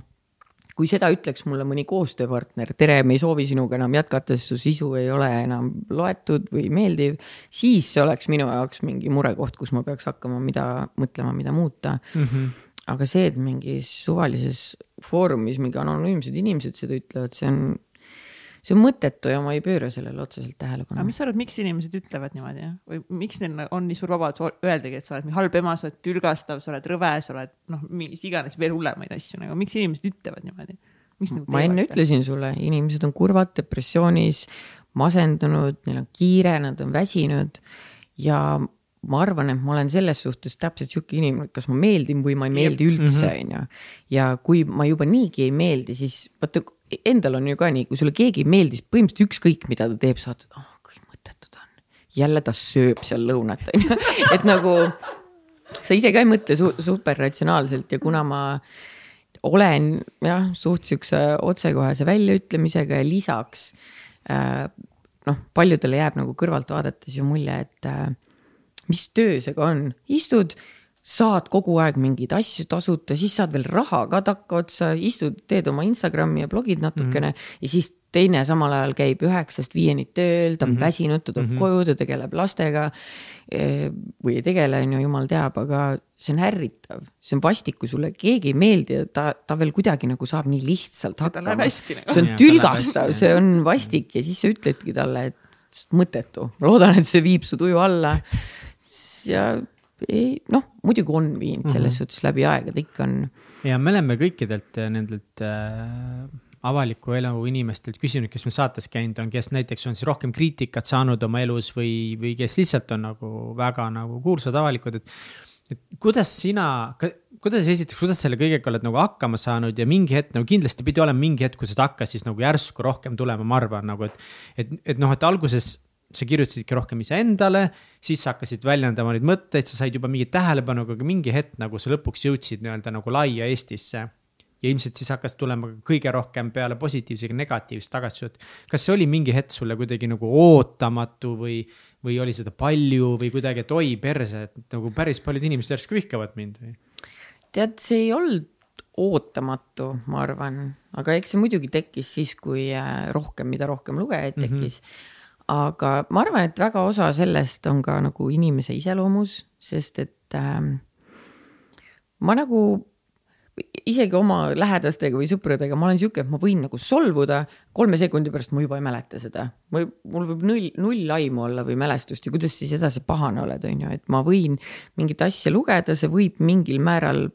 kui seda ütleks mulle mõni koostööpartner, tere, me ei soovi sinuga enam jätkata, sest su sisu ei ole enam loetud või meeldiv, siis see oleks minu jaoks mingi murekoht, kus ma peaks hakkama mida mõtlema, mida muuta mm. -hmm aga see, et mingis suvalises foorumis mingi anonüümsed inimesed seda ütlevad, see on, see on mõttetu ja ma ei pööra sellele otseselt tähelepanu. aga mis sa arvad, miks inimesed ütlevad niimoodi või miks neil on nii suur vabadus öeldagi, et sa oled nii halb ema, sa oled tülgastav, sa oled rõve, sa oled noh, mis iganes veel hullemaid asju nagu, miks inimesed ütlevad niimoodi? Ma enne ütlesin sulle, inimesed on kurvad, depressioonis, masendunud, neil on kiire, nad on väsinud ja ma arvan, et ma olen selles suhtes täpselt sihuke inimene, et kas ma meeldin või ma ei meeldi üldse, mhm. on ju. ja kui ma juba niigi ei meeldi, siis vaata endal on ju ka nii, kui sulle keegi ei meeldi, siis põhimõtteliselt ükskõik, mida ta teeb, sa oled, oh kui mõttetu ta on. jälle ta sööb seal lõunat, on ju, *laughs* et nagu sa ise ka ei mõtle su super ratsionaalselt ja kuna ma olen jah, suht siukse otsekohese väljaütlemisega ja lisaks äh, noh, paljudele jääb nagu kõrvalt vaadates ju mulje, et äh, mis töö see ka on, istud, saad kogu aeg mingeid asju tasuta, siis saad veel raha ka takkaotsa, istud, teed oma Instagrami ja blogid natukene mm -hmm. ja siis teine samal ajal käib üheksast viieni tööl, ta on mm -hmm. väsinud, ta tuleb mm -hmm. koju, ta tegeleb lastega. Eh, või ei tegele, on ju, jumal teab, aga see on ärritav, see on vastik, kui sulle keegi ei meeldi ja ta, ta veel kuidagi nagu saab nii lihtsalt hakkama. Nagu. see on tülgastav, see on vastik ja siis sa ütledki talle, et mõttetu, loodan, et see viib su tuju alla ja ei noh, muidugi on viinud selles mm -hmm. suhtes läbi aegade, ikka on. ja me oleme kõikidelt äh, nendelt äh, avaliku elu inimestelt küsinud, kes meil saates käinud on, kes näiteks on siis rohkem kriitikat saanud oma elus või, või kes lihtsalt on nagu väga nagu kuulsad, avalikud, et. et kuidas sina, kuidas esiteks, kuidas selle kõigega oled nagu hakkama saanud ja mingi hetk nagu kindlasti pidi olema mingi hetk, kui seda hakkas siis nagu järsku rohkem tulema, ma arvan nagu, et. et, et noh, et alguses sa kirjutasidki rohkem iseendale, siis sa hakkasid väljendama neid mõtteid, sa said juba mingit tähelepanu, aga mingi hetk nagu sa lõpuks jõudsid nii-öelda nagu laia Eestisse. ja ilmselt siis hakkas tulema kõige rohkem peale positiivsega negatiivset tagasisidet. kas see oli mingi hetk sulle kuidagi nagu ootamatu või, või oli seda palju või kuidagi, et oi perse, et nagu päris paljud inimesed järsku vihkavad mind või? tead, see ei olnud ootamatu, ma arvan, aga eks see muidugi tekkis siis, kui äh, rohkem, mida rohkem lugejaid mhm. tekkis mm. -hmm aga ma arvan, et väga osa sellest on ka nagu inimese iseloomus, sest et äh, ma nagu isegi oma lähedastega või sõpradega ma olen sihuke, et ma võin nagu solvuda, kolme sekundi pärast ma juba ei mäleta seda. mul võib null, null aimu olla või mälestust ja kuidas siis edasi pahane oled, on ju, et ma võin mingit asja lugeda, see võib mingil määral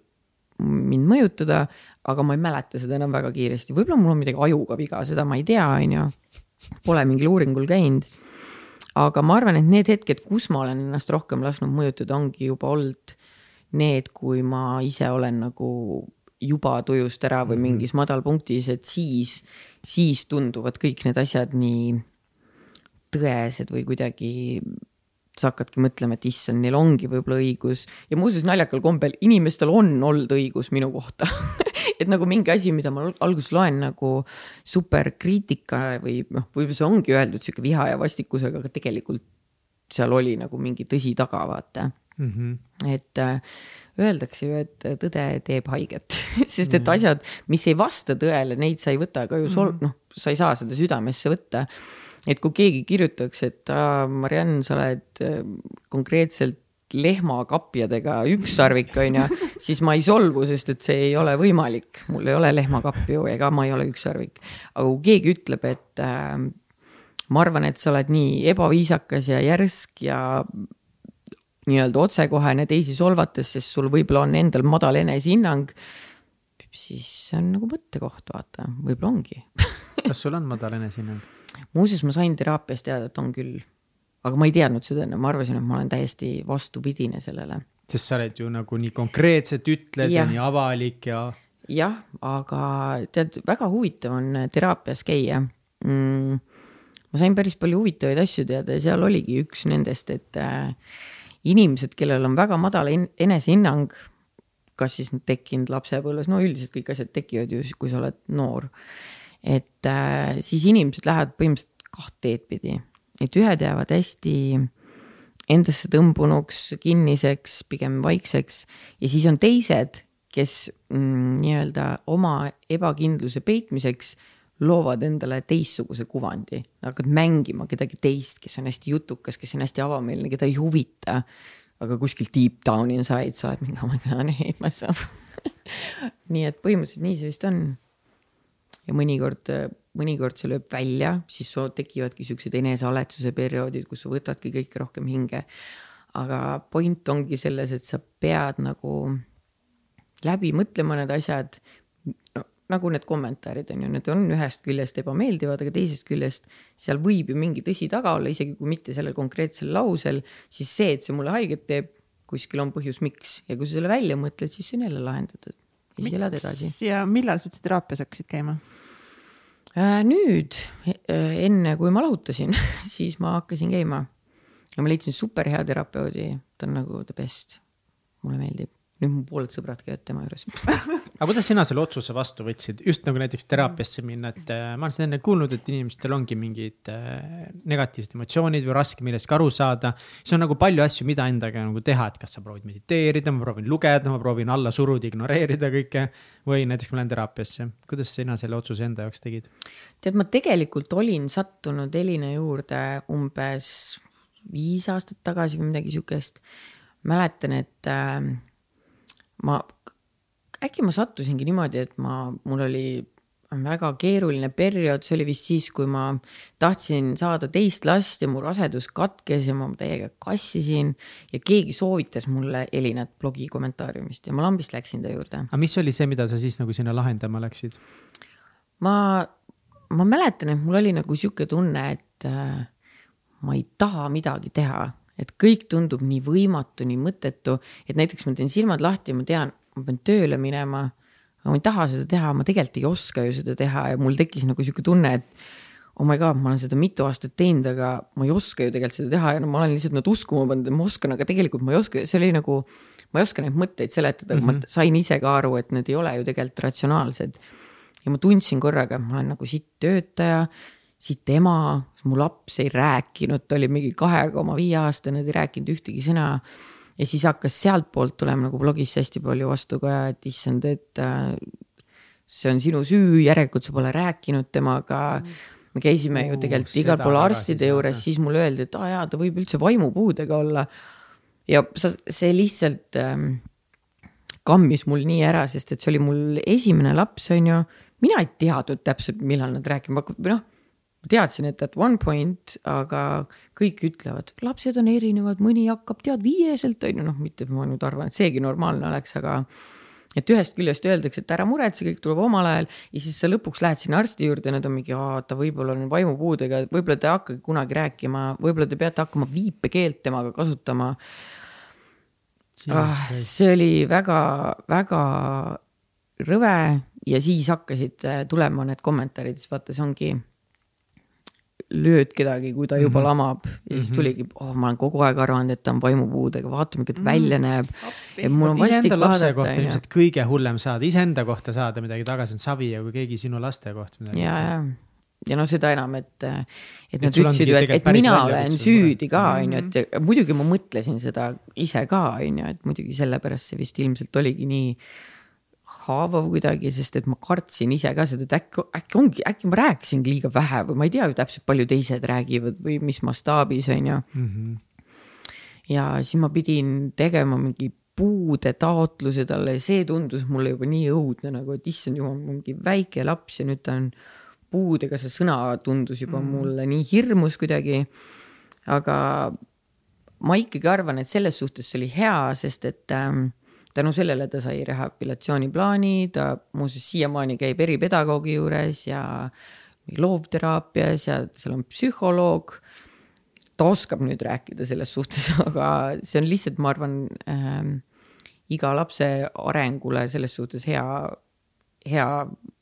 mind mõjutada, aga ma ei mäleta seda enam väga kiiresti, võib-olla mul on midagi ajuga viga, seda ma ei tea, on ju. Pole mingil uuringul käinud. aga ma arvan, et need hetked, kus ma olen ennast rohkem lasknud mõjutada, ongi juba olnud need, kui ma ise olen nagu juba tujust ära või mhm. mingis madalpunktis, et siis, siis tunduvad kõik need asjad nii tõesed või kuidagi sa hakkadki mõtlema, et issand, neil ongi võib-olla õigus ja muuseas naljakal kombel inimestel on olnud õigus minu kohta *laughs* et nagu mingi asi, mida ma alguses loen nagu superkriitika või noh, võib-olla see ongi öeldud sihuke viha ja vastikusega, aga tegelikult seal oli nagu mingi tõsi taga, vaata mm. -hmm. et äh, öeldakse ju, et tõde teeb haiget *laughs* sest et -hmm. asjad, mis ei vasta tõele, neid sa ei võta ka ju sol-, mhm. noh, sa ei saa seda südamesse võtta. et kui keegi kirjutaks, et Mariann, sa oled äh, konkreetselt lehmakapjadega ükssarvik, on ju, siis ma ei solvu, sest et see ei ole võimalik, mul ei ole lehmakapju ega ma ei ole ükssarvik. aga kui keegi ütleb, et äh, ma arvan, et sa oled nii ebaviisakas ja järsk ja nii-öelda otsekohene teisi solvates, sest sul võib-olla on endal madal enesehinnang, siis see on nagu mõttekoht, vaata, võib-olla ongi kas sul on madal enesehinnang? muuseas, ma sain teraapias teada, et on küll. Aga ma ei teadnud seda enne, ma arvasin, et ma olen täiesti vastupidine sellele. sest sa oled ju nagu nii konkreetselt ütled ja, ja nii avalik ja. jah, aga tead, väga huvitav on teraapias käia mm,. ma sain päris palju huvitavaid asju teada ja seal oligi üks nendest, et äh, inimesed, kellel on väga madal enesehinnang, kas siis tekkinud lapsepõlves, no üldiselt kõik asjad tekivad ju, kui sa oled noor. et äh, siis inimesed lähevad põhimõtteliselt kaht teed pidi, et ühed jäävad hästi endasse tõmbunuks, kinniseks, pigem vaikseks ja siis on teised, kes mm, nii-öelda oma ebakindluse peitmiseks loovad endale teistsuguse kuvandi, hakkad mängima kedagi teist, kes on hästi jutukas, kes on hästi avameelne, keda ei huvita. aga kuskil deep down inside sa oled mingi oh my god I hate myself *laughs* nii et põhimõtteliselt nii see vist on. ja mõnikord, mõnikord see lööb välja, siis tekivadki siuksed enesealetsuse perioodid, kus sa võtadki kõike rohkem hinge. aga point ongi selles, et sa pead nagu läbi mõtlema need asjad no, nagu need kommentaarid on ju, need on ühest küljest ebameeldivad, aga teisest küljest seal võib ju mingi tõsi taga olla, isegi kui mitte sellel konkreetsel lausel, siis see, et see mulle haiget teeb, kuskil on põhjus, miks ja kui sa selle välja mõtled, siis see on jälle lahendatud ja siis elad edasi. ja millal sa üldse teraapias hakkasid käima? Äh, nüüd, äh, enne kui ma lahutasin, *laughs* siis ma hakkasin käima. Ja ma leidsin super hea terapeudi, ta on nagu the best, mulle meeldib. Nüüd mu pooled sõbrad käivad tema juures *laughs* aga kuidas sina selle otsuse vastu võtsid, just nagu näiteks teraapiasse minna, et äh, ma olen seda enne kuulnud, et inimestel ongi mingid äh, negatiivsed emotsioonid või raske millestki aru saada. siis on nagu palju asju, mida endaga nagu teha, et kas sa proovid mediteerida, ma proovin lugeda, ma proovin alla suruda, ignoreerida kõike. või näiteks ma lähen teraapiasse, kuidas sina selle otsuse enda jaoks tegid? tead, ma tegelikult olin sattunud Elina juurde umbes viis aastat tagasi või midagi sihukest. mäletan, et äh, ma, äkki ma sattusingi niimoodi, et ma, mul oli väga keeruline periood, see oli vist siis, kui ma tahtsin saada teist last ja mu rasedus katkes ja ma täiega kassisin. ja keegi soovitas mulle Elinat blogi kommentaariumist ja ma lambist läksin ta juurde. aga mis oli see, mida sa siis nagu sinna lahendama läksid? ma, ma mäletan, et mul oli nagu sihuke tunne, et äh, ma ei taha midagi teha et kõik tundub nii võimatu, nii mõttetu, et näiteks ma teen silmad lahti ja ma tean, ma pean tööle minema. aga ma ei taha seda teha, ma tegelikult ei oska ju seda teha ja mul tekkis nagu sihuke tunne, et oh my god, ma olen seda mitu aastat teinud, aga ma ei oska ju tegelikult seda teha ja no ma olen lihtsalt nad uskuma pannud, et ma oskan, aga tegelikult ma ei oska, see oli nagu. ma ei oska neid mõtteid seletada mm, -hmm. ma mhm. sain ise ka aru, et need ei ole ju tegelikult ratsionaalsed. ja ma tundsin korraga, et ma olen nagu sitt töötaja siit ema, mu laps ei rääkinud, ta oli mingi kahe koma viie aastane, ta ei rääkinud ühtegi sõna. Ja siis hakkas sealtpoolt tulema nagu blogis hästi palju vastukaja, et issand, et äh, see on sinu süü, järelikult sa pole rääkinud temaga me käisime ju tegelikult igal pool arstide juures, siis mulle öeldi, et aa jaa, ta võib üldse vaimupuudega olla. ja sa, see lihtsalt ähm, kammis mul nii ära, sest et see oli mul esimene laps, on ju. mina ei teadnud täpselt, millal nad rääkima hakkavad või noh, ma teadsin, et at one point, aga kõik ütlevad, lapsed on erinevad, mõni hakkab tead viieselt on ju, noh, mitte ma nüüd arvan, et seegi normaalne oleks, aga et ühest küljest öeldakse, et ära muretse, kõik tuleb omal ajal ja siis sa lõpuks lähed sinna arsti juurde ja nad on mingi, ta võib-olla on vaimupuudega, võib-olla te ei hakkagi kunagi rääkima, võib-olla te peate hakkama viipekeelt temaga kasutama ah,. see oli väga-väga rõve ja siis hakkasid äh, tulema need kommentaarid, siis vaata, see ongi lööd kedagi, kui ta juba mm -hmm. lamab ja siis mhm. tuligi, oh, ma olen kogu aeg arvanud, et ta on vaimupuudega, vaatame, kuidas mm -hmm. välja näeb. et mul on vastik vaadata. kohta ilmselt kõige hullem saada, iseenda kohta saada midagi tagasi on savi ja kui keegi sinu laste kohta midagi. ja, ja, ja no seda enam, et, et nad ütlesid ju, et, et mina olen süüdi ka, on ju, et muidugi ma mõtlesin seda ise ka, on ju, et muidugi sellepärast see vist ilmselt oligi nii haavav kuidagi, sest et ma kartsin ise ka seda, et äkki, äkki ongi, äkki ma rääkisingi liiga vähe või ma ei tea ju täpselt, palju teised räägivad või mis mastaabis on ju mm. -hmm. ja siis ma pidin tegema mingi puude taotluse talle ja see tundus mulle juba nii õudne nagu, et issand jumal, mingi väike laps ja nüüd ta on puudega, see sõna tundus juba mm -hmm. mulle nii hirmus kuidagi. aga ma ikkagi arvan, et selles suhtes see oli hea, sest et ähm, tänu sellele ta sai rehabilitatsiooniplaani, ta muuseas siiamaani käib eripedagoogi juures ja loovteraapias ja seal on psühholoog. ta oskab nüüd rääkida selles suhtes, *laughs* aga see on lihtsalt, ma arvan äh,, iga lapse arengule selles suhtes hea, hea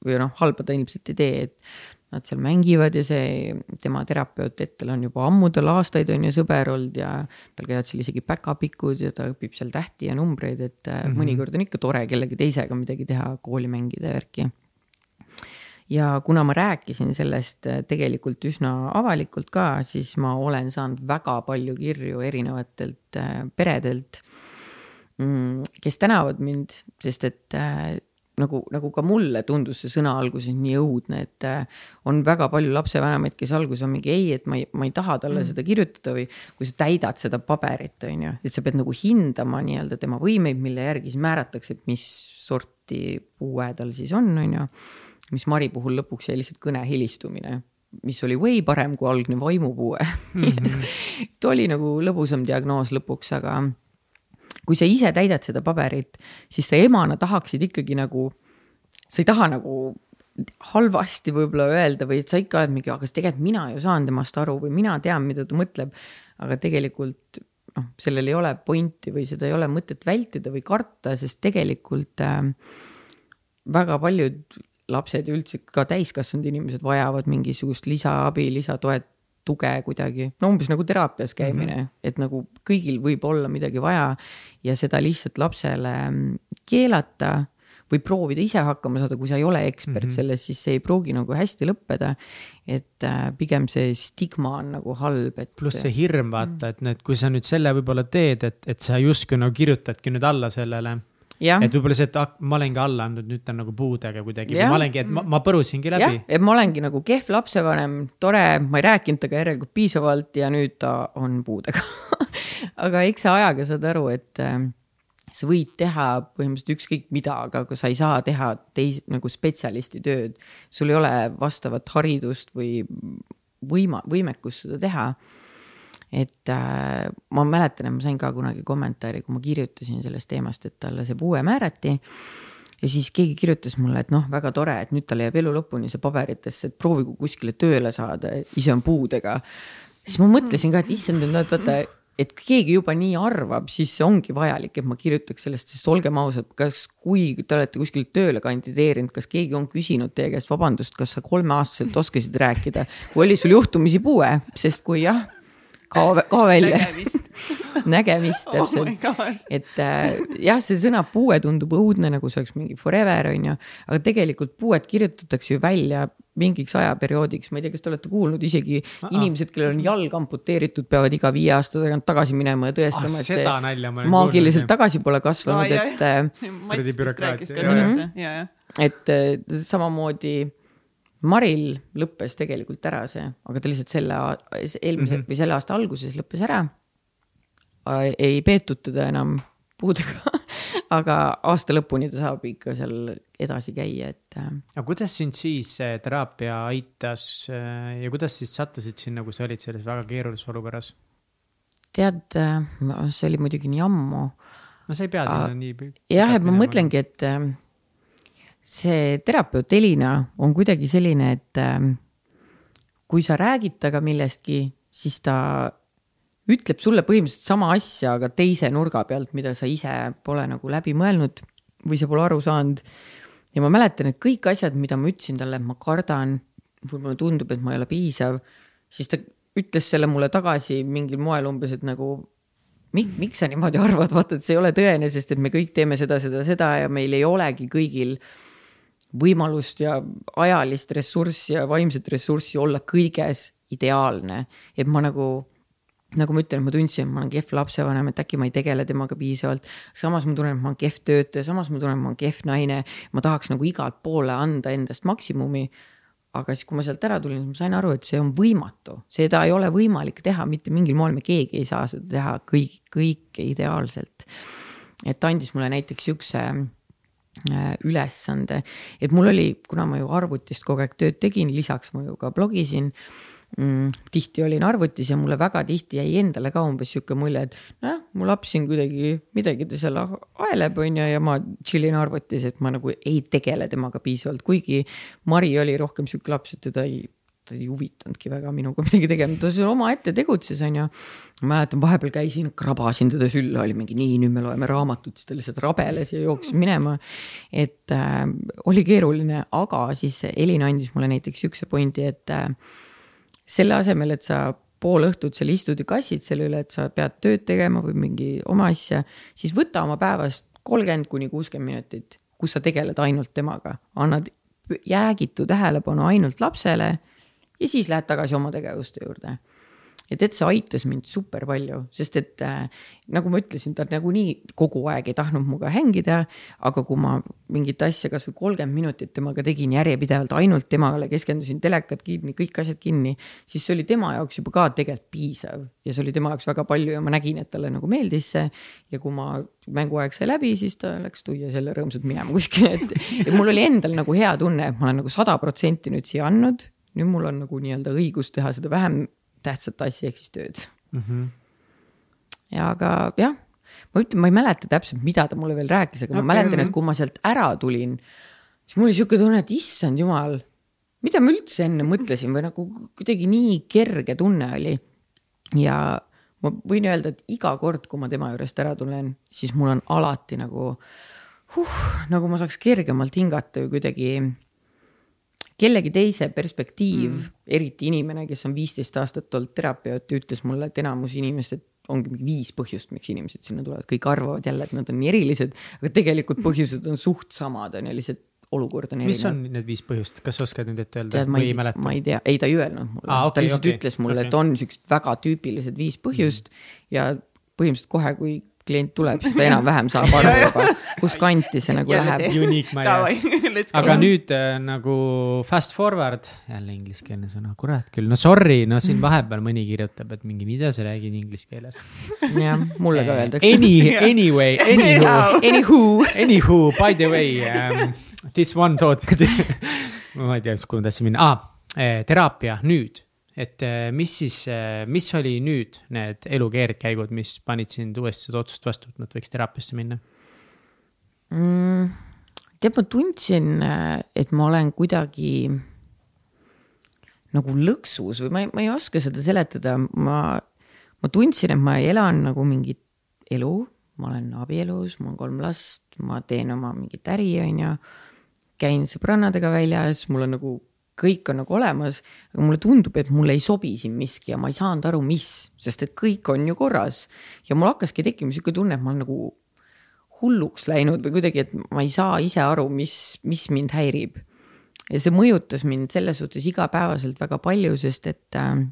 või noh, halba ta ilmselt ei tee, et nad seal mängivad ja see tema terapeut Ettel on juba ammu tal aastaid on ju sõber olnud ja tal käivad seal isegi päkapikud ja ta õpib seal tähti ja numbreid, et mm -hmm. mõnikord on ikka tore kellegi teisega midagi teha, kooli mängida ja värki. ja kuna ma rääkisin sellest äh, tegelikult üsna avalikult ka, siis ma olen saanud väga palju kirju erinevatelt äh, peredelt, mm, kes tänavad mind, sest et nagu, nagu ka mulle tundus see sõna alguses nii õudne, et äh, on väga palju lapsevanemaid, kes alguses on mingi ei, et ma ei, ma ei taha talle mm. seda kirjutada või kui sa täidad seda paberit, on ju, et sa pead nagu hindama nii-öelda tema võimeid, mille järgi siis määratakse, et mis sorti puue tal siis on, on ju. mis Mari puhul lõpuks jäi lihtsalt kõne helistumine mis oli way parem kui algne vaimupuue *laughs* mm. -hmm. ta oli nagu lõbusam diagnoos lõpuks, aga kui sa ise täidad seda paberit, siis sa emana tahaksid ikkagi nagu, sa ei taha nagu halvasti võib-olla öelda või et sa ikka oled mingi, aga tegelikult mina ju saan temast aru või mina tean, mida ta mõtleb. aga tegelikult noh, sellel ei ole pointi või seda ei ole mõtet vältida või karta, sest tegelikult äh, väga paljud lapsed ja üldse ka täiskasvanud inimesed vajavad mingisugust lisaabi, lisatoet, tuge kuidagi, no umbes nagu teraapias käimine mm, -hmm. et nagu kõigil võib olla midagi vaja ja seda lihtsalt lapsele mm, keelata või proovida ise hakkama saada, kui sa ei ole ekspert mm -hmm. selles, siis see ei pruugi nagu hästi lõppeda. et äh, pigem see stigma on nagu halb, et. pluss see hirm vaata, et need, kui sa nüüd selle võib-olla teed, et, et sa justkui nagu kirjutadki nüüd alla sellele et võib-olla see, et ah, ma olengi alla andnud, nüüd ta on nagu puudega kuidagi, ma olengi, et ma, ma põrusingi läbi. et ma olengi nagu kehv lapsevanem, tore, ma ei rääkinud temaga järelikult piisavalt ja nüüd ta on puudega. *laughs* Aga eks sa ajaga saad aru, et äh, sa võid teha põhimõtteliselt ükskõik mida, aga kui sa ei saa teha teis-, nagu spetsialisti tööd, sul ei ole vastavat haridust või võima-, võimekust seda teha et äh, ma mäletan, et ma sain ka kunagi kommentaari, kui ma kirjutasin sellest teemast, et talle see puue määrati. ja siis keegi kirjutas mulle, et noh, väga tore, et nüüd tal jääb elu lõpuni see paberitesse, et proovigu kuskile tööle saada, ise on puudega. siis ma mõtlesin ka, et issand, et vaata, et keegi juba nii arvab, siis see ongi vajalik, et ma kirjutaks sellest, sest olgem ausad, kas, kui te olete kuskil tööle kandideerinud, kas keegi on küsinud teie käest vabandust, kas sa kolmeaastaselt oskasid rääkida, kui oli sul juhtumisi puue, sest kui jah kao, kao välja. *laughs* nägemist oh täpselt. Oh, et äh, jah, see sõna puue tundub õudne, nagu see oleks mingi forever on ju, aga tegelikult puued kirjutatakse ju välja mingiks ajaperioodiks, ma ei tea, kas te olete kuulnud, isegi uh -uh. inimesed, kellel on jalg amputeeritud, peavad iga viie aasta tagant tagasi minema ja tõestama oh,, et see maagiliselt tagasi pole kasvanud no,, et. Äh, et äh, samamoodi Maril lõppes tegelikult ära see, aga ta lihtsalt selle eelmise mm -hmm. või selle aasta alguses lõppes ära. ei peetud teda enam puudega *laughs* aga aasta lõpuni ta saab ikka seal edasi käia, et. Äh, aga kuidas sind siis teraapia aitas äh, ja kuidas siis sattusid sinna, kui sa olid selles väga keerulises olukorras? tead, äh, see oli muidugi nii ammu. no sa ei pea sinna nii. jah, et ma mõtlengi, et see terapeut Elina on kuidagi selline, et kui sa räägid temaga millestki, siis ta ütleb sulle põhimõtteliselt sama asja, aga teise nurga pealt, mida sa ise pole nagu läbi mõelnud või sa pole aru saanud. ja ma mäletan, et kõik asjad, mida ma ütlesin talle, et ma kardan mulle tundub, et ma ei ole piisav, siis ta ütles selle mulle tagasi mingil moel umbes, et nagu miks, miks sa niimoodi arvad, vaata, et see ei ole tõene, sest et me kõik teeme seda, seda, seda ja meil ei olegi kõigil võimalust ja ajalist ressurssi ja vaimset ressurssi olla kõiges ideaalne. et ma nagu nagu ma ütlen, ma tundsin, et ma olen kehv lapsevanem, et äkki ma ei tegele temaga piisavalt. samas ma tunnen, et ma olen kehv töötaja, samas ma tunnen, et ma olen kehv naine. ma tahaks nagu igalt poole anda endast maksimumi. aga siis, kui ma sealt ära tulin, ma sain aru, et see on võimatu, seda ei ole võimalik teha mitte mingil moel, me keegi ei saa seda teha kõik, kõike ideaalselt. et ta andis mulle näiteks siukse ülesande, et mul oli, kuna ma ju arvutist kogu aeg tööd tegin, lisaks ma ju ka blogisin mm, tihti olin arvutis ja mulle väga tihti jäi endale ka umbes sihuke mulje, et nojah, mu laps siin kuidagi midagi ta seal aeleb, on ju, ja ma chill in arvutis, et ma nagu ei tegele temaga piisavalt, kuigi Mari oli rohkem sihuke laps, et teda ei ta ei huvitanudki väga minuga midagi tegema, ta seal omaette tegutses, onju. ma mäletan, vahepeal käisin, krabasin teda sülle, oli mingi nii, nüüd me loeme raamatut, siis ta lihtsalt rabeles ja jooksis minema. et äh, oli keeruline, aga siis Elin andis mulle näiteks siukse pointi, et äh, selle asemel, et sa pool õhtut seal istud ja kassid selle üle, et sa pead tööd tegema või mingi oma asja, siis võta oma päevast kolmkümmend kuni kuuskümmend minutit, kus sa tegeled ainult temaga, annad jäägitu tähelepanu ainult lapsele ja siis lähed tagasi oma tegevuste juurde ja tead, see aitas mind super palju, sest et äh, nagu ma ütlesin, ta nagunii kogu aeg ei tahtnud minuga hängida. aga kui ma mingit asja kasvõi kolmkümmend minutit temaga tegin järjepidevalt, ainult temale keskendusin, telekad kinni, kõik asjad kinni, siis see oli tema jaoks juba ka tegelikult piisav ja see oli tema jaoks väga palju ja ma nägin, et talle nagu meeldis see. ja kui ma mänguaeg sai läbi, siis ta läks tuia selle rõõmsalt minema kuskile, et, et mul oli endal nagu hea tunne, et ma olen nagu sada protsenti nüüd siia andnud nüüd mul on nagu nii-öelda õigus teha seda vähem tähtsat asja ehk siis tööd mm. -hmm. ja aga jah, ma ütlen, ma ei mäleta täpselt, mida ta mulle veel rääkis, aga okay. ma mäletan, et kui ma sealt ära tulin, siis mul oli sihuke tunne, et issand jumal, mida ma üldse enne mõtlesin või nagu kuidagi nii kerge tunne oli. ja ma võin öelda, et iga kord, kui ma tema juurest ära tulen, siis mul on alati nagu huh, nagu ma saaks kergemalt hingata või kuidagi kellegi teise perspektiiv mm., eriti inimene, kes on viisteist aastat olnud terapeut, ütles mulle, et enamus inimesed ongi mingi viis põhjust, miks inimesed sinna tulevad, kõik arvavad jälle, et nad on nii erilised, aga tegelikult *laughs* põhjused on suht samad, on ju, lihtsalt olukord on erinev. mis on need viis põhjust, kas sa oskad nüüd ette öelda Tead, või ei mäleta? ma ei tea, ei ta ei öelnud mulle ah,, okay, ta lihtsalt okay, ütles mulle okay., et on siuksed väga tüüpilised viis põhjust mm. ja põhimõtteliselt kohe, kui klient tuleb, siis ta enam-vähem saab aru juba, kus kanti see nagu läheb. Unique Marias. *laughs* aga nüüd äh, nagu fast forward, jälle ingliskeelne sõna, kurat küll, no sorry, no siin vahepeal mõni kirjutab, et mingi, mida sa räägid inglise keeles. jah, mulle ka öeldakse. Any, *laughs* anyway, *laughs* anywho, anywho, anywho, by the way um,, this one thought ma ei tea, kuhu ma tahtsin minna. Ah,, teraapia nüüd et äh, mis siis, äh, mis oli nüüd need elu keerdkäigud, mis panid sind uuesti seda otsust vastu võtma, et võiks teraapiasse minna mm,? tead, ma tundsin, äh, et ma olen kuidagi nagu lõksus või ma ei, ma ei oska seda seletada, ma, ma tundsin, et ma elan nagu mingit elu, ma olen abielus, mul on kolm last, ma teen oma mingit äri, on ju. käin sõbrannadega väljas, mul on nagu kõik on nagu olemas, aga mulle tundub, et mulle ei sobi siin miski ja ma ei saanud aru, mis, sest et kõik on ju korras. ja mul hakkaski tekkima sihuke tunne, et ma olen nagu hulluks läinud või kuidagi, et ma ei saa ise aru, mis, mis mind häirib. ja see mõjutas mind selles suhtes igapäevaselt väga palju, sest et äh,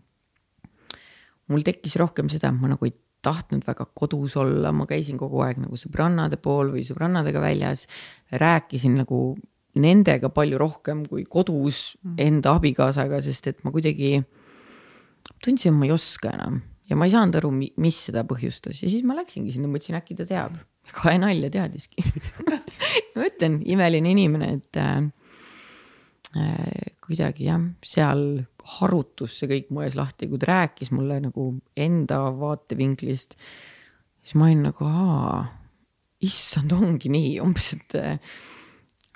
mul tekkis rohkem seda, ma nagu ei tahtnud väga kodus olla, ma käisin kogu aeg nagu sõbrannade pool või sõbrannadega väljas, rääkisin nagu nendega palju rohkem kui kodus mm. enda abikaasaga, sest et ma kuidagi tundsin, et ma ei oska enam ja ma ei saanud aru, mis seda põhjustas ja siis ma läksingi sinna, mõtlesin, äkki ta teab. kahe nalja teadiski *laughs* ma ütlen, imeline inimene, et äh, äh, kuidagi jah, seal harutus see kõik mu ees lahti, kui ta rääkis mulle nagu enda vaatevinklist. siis ma olin nagu, aa, issand, ongi nii, umbes, et äh,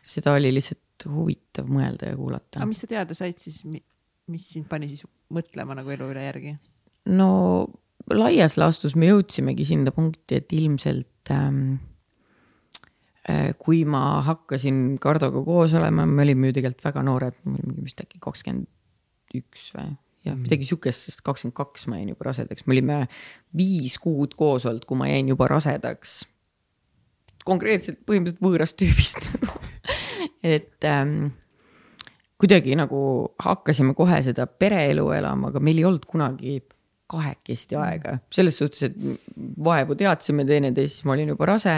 seda oli lihtsalt huvitav mõelda ja kuulata. aga mis sa teada said siis, mis sind pani siis mõtlema nagu elu üle järgi? no laias laastus me jõudsimegi sinna punkti, et ilmselt ähm, äh, kui ma hakkasin Kardoga koos olema, me olime ju tegelikult väga noored, me olime vist äkki kakskümmend üks või jah, mm. midagi sihukest, sest kakskümmend kaks ma jäin juba rasedaks, me olime viis kuud koos olnud, kui ma jäin juba rasedaks. Konkreetselt põhimõtteliselt võõrast tüübist et ähm, kuidagi nagu hakkasime kohe seda pereelu elama, aga meil ei olnud kunagi kahekesti aega, selles suhtes, et vaevu teadsime teineteist, siis ma olin juba rase,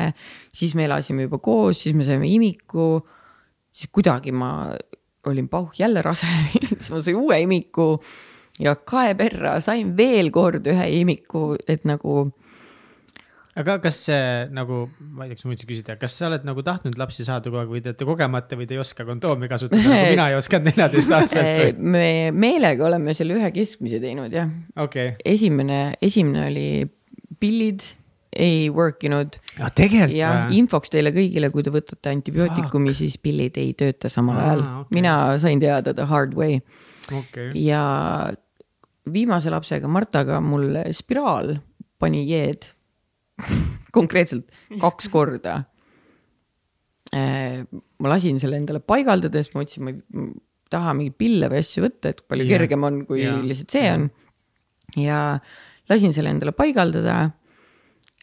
siis me elasime juba koos, siis me saime imiku. siis kuidagi ma olin pauh jälle rase *laughs* siis ma sain uue imiku ja kae perra sain veel kord ühe imiku, et nagu aga kas see nagu, ma ei tea, kas ma võiksin küsida, kas sa oled nagu tahtnud lapsi saada kogu aeg või te olete kogemata või te ei oska kondoomi kasutada nagu mina ei osanud *laughs* neljateistaastaselt või? me meelega oleme selle ühe keskmise teinud jah. Okay.. esimene, esimene oli pillid, ei work inud. ja tegelikult ja või? infoks teile kõigile, kui te võtate antibiootikumi, siis pillid ei tööta samal ajal. okay.. mina sain teada the hard way. Okay.. ja viimase lapsega, Martaga, mul spiraal pani jeed *laughs* konkreetselt kaks korda. Äh, ma lasin selle endale paigaldada, sest ma mõtlesin, ma ei taha mingeid pille või asju võtta, et palju yeah. kergem on, kui yeah. lihtsalt see on. ja lasin selle endale paigaldada.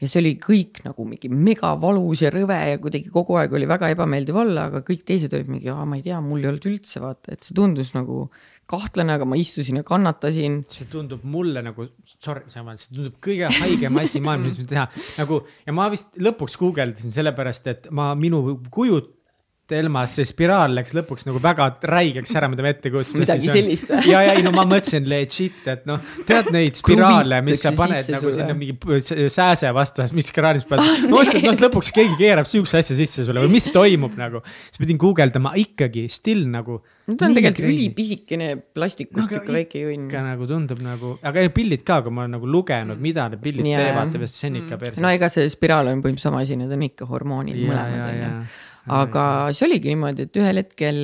Ja see oli kõik nagu mingi megavalus ja rõve ja kuidagi kogu aeg oli väga ebameeldiv olla, aga kõik teised olid mingi, ma ei tea, mul ei olnud üldse vaata, et see tundus nagu kahtlane, aga ma istusin ja kannatasin. see tundub mulle nagu, sorry, see tundub kõige haigem asi maailmas, mis teha nagu ja ma vist lõpuks guugeldasin sellepärast, et ma, minu kujut-, Elmas see spiraal läks lõpuks nagu väga räigeks ära, mida me ette kujutasime. midagi sellist või? ja, ja ei no ma mõtlesin legit, et noh, tead neid spiraale, mis sa paned nagu sulle. sinna mingi sääse vastas, mis kraanis paned *laughs* ah,. ma mõtlesin, et noh, lõpuks keegi keerab sihukese asja sisse sulle või mis toimub nagu. siis pidin guugeldama ikkagi still nagu. no ta on tegelikult ülipisikene plastikust no, ikka väike junn. ikka nagu tundub nagu, aga pillid ka, kui ma olen nagu lugenud, mida need pillid ja, teevad, see on ikka perse. no ega see spiraal on põhimõtteliselt sama asi, need on ikka hormoonid mõlemad on ju aga see oligi niimoodi, et ühel hetkel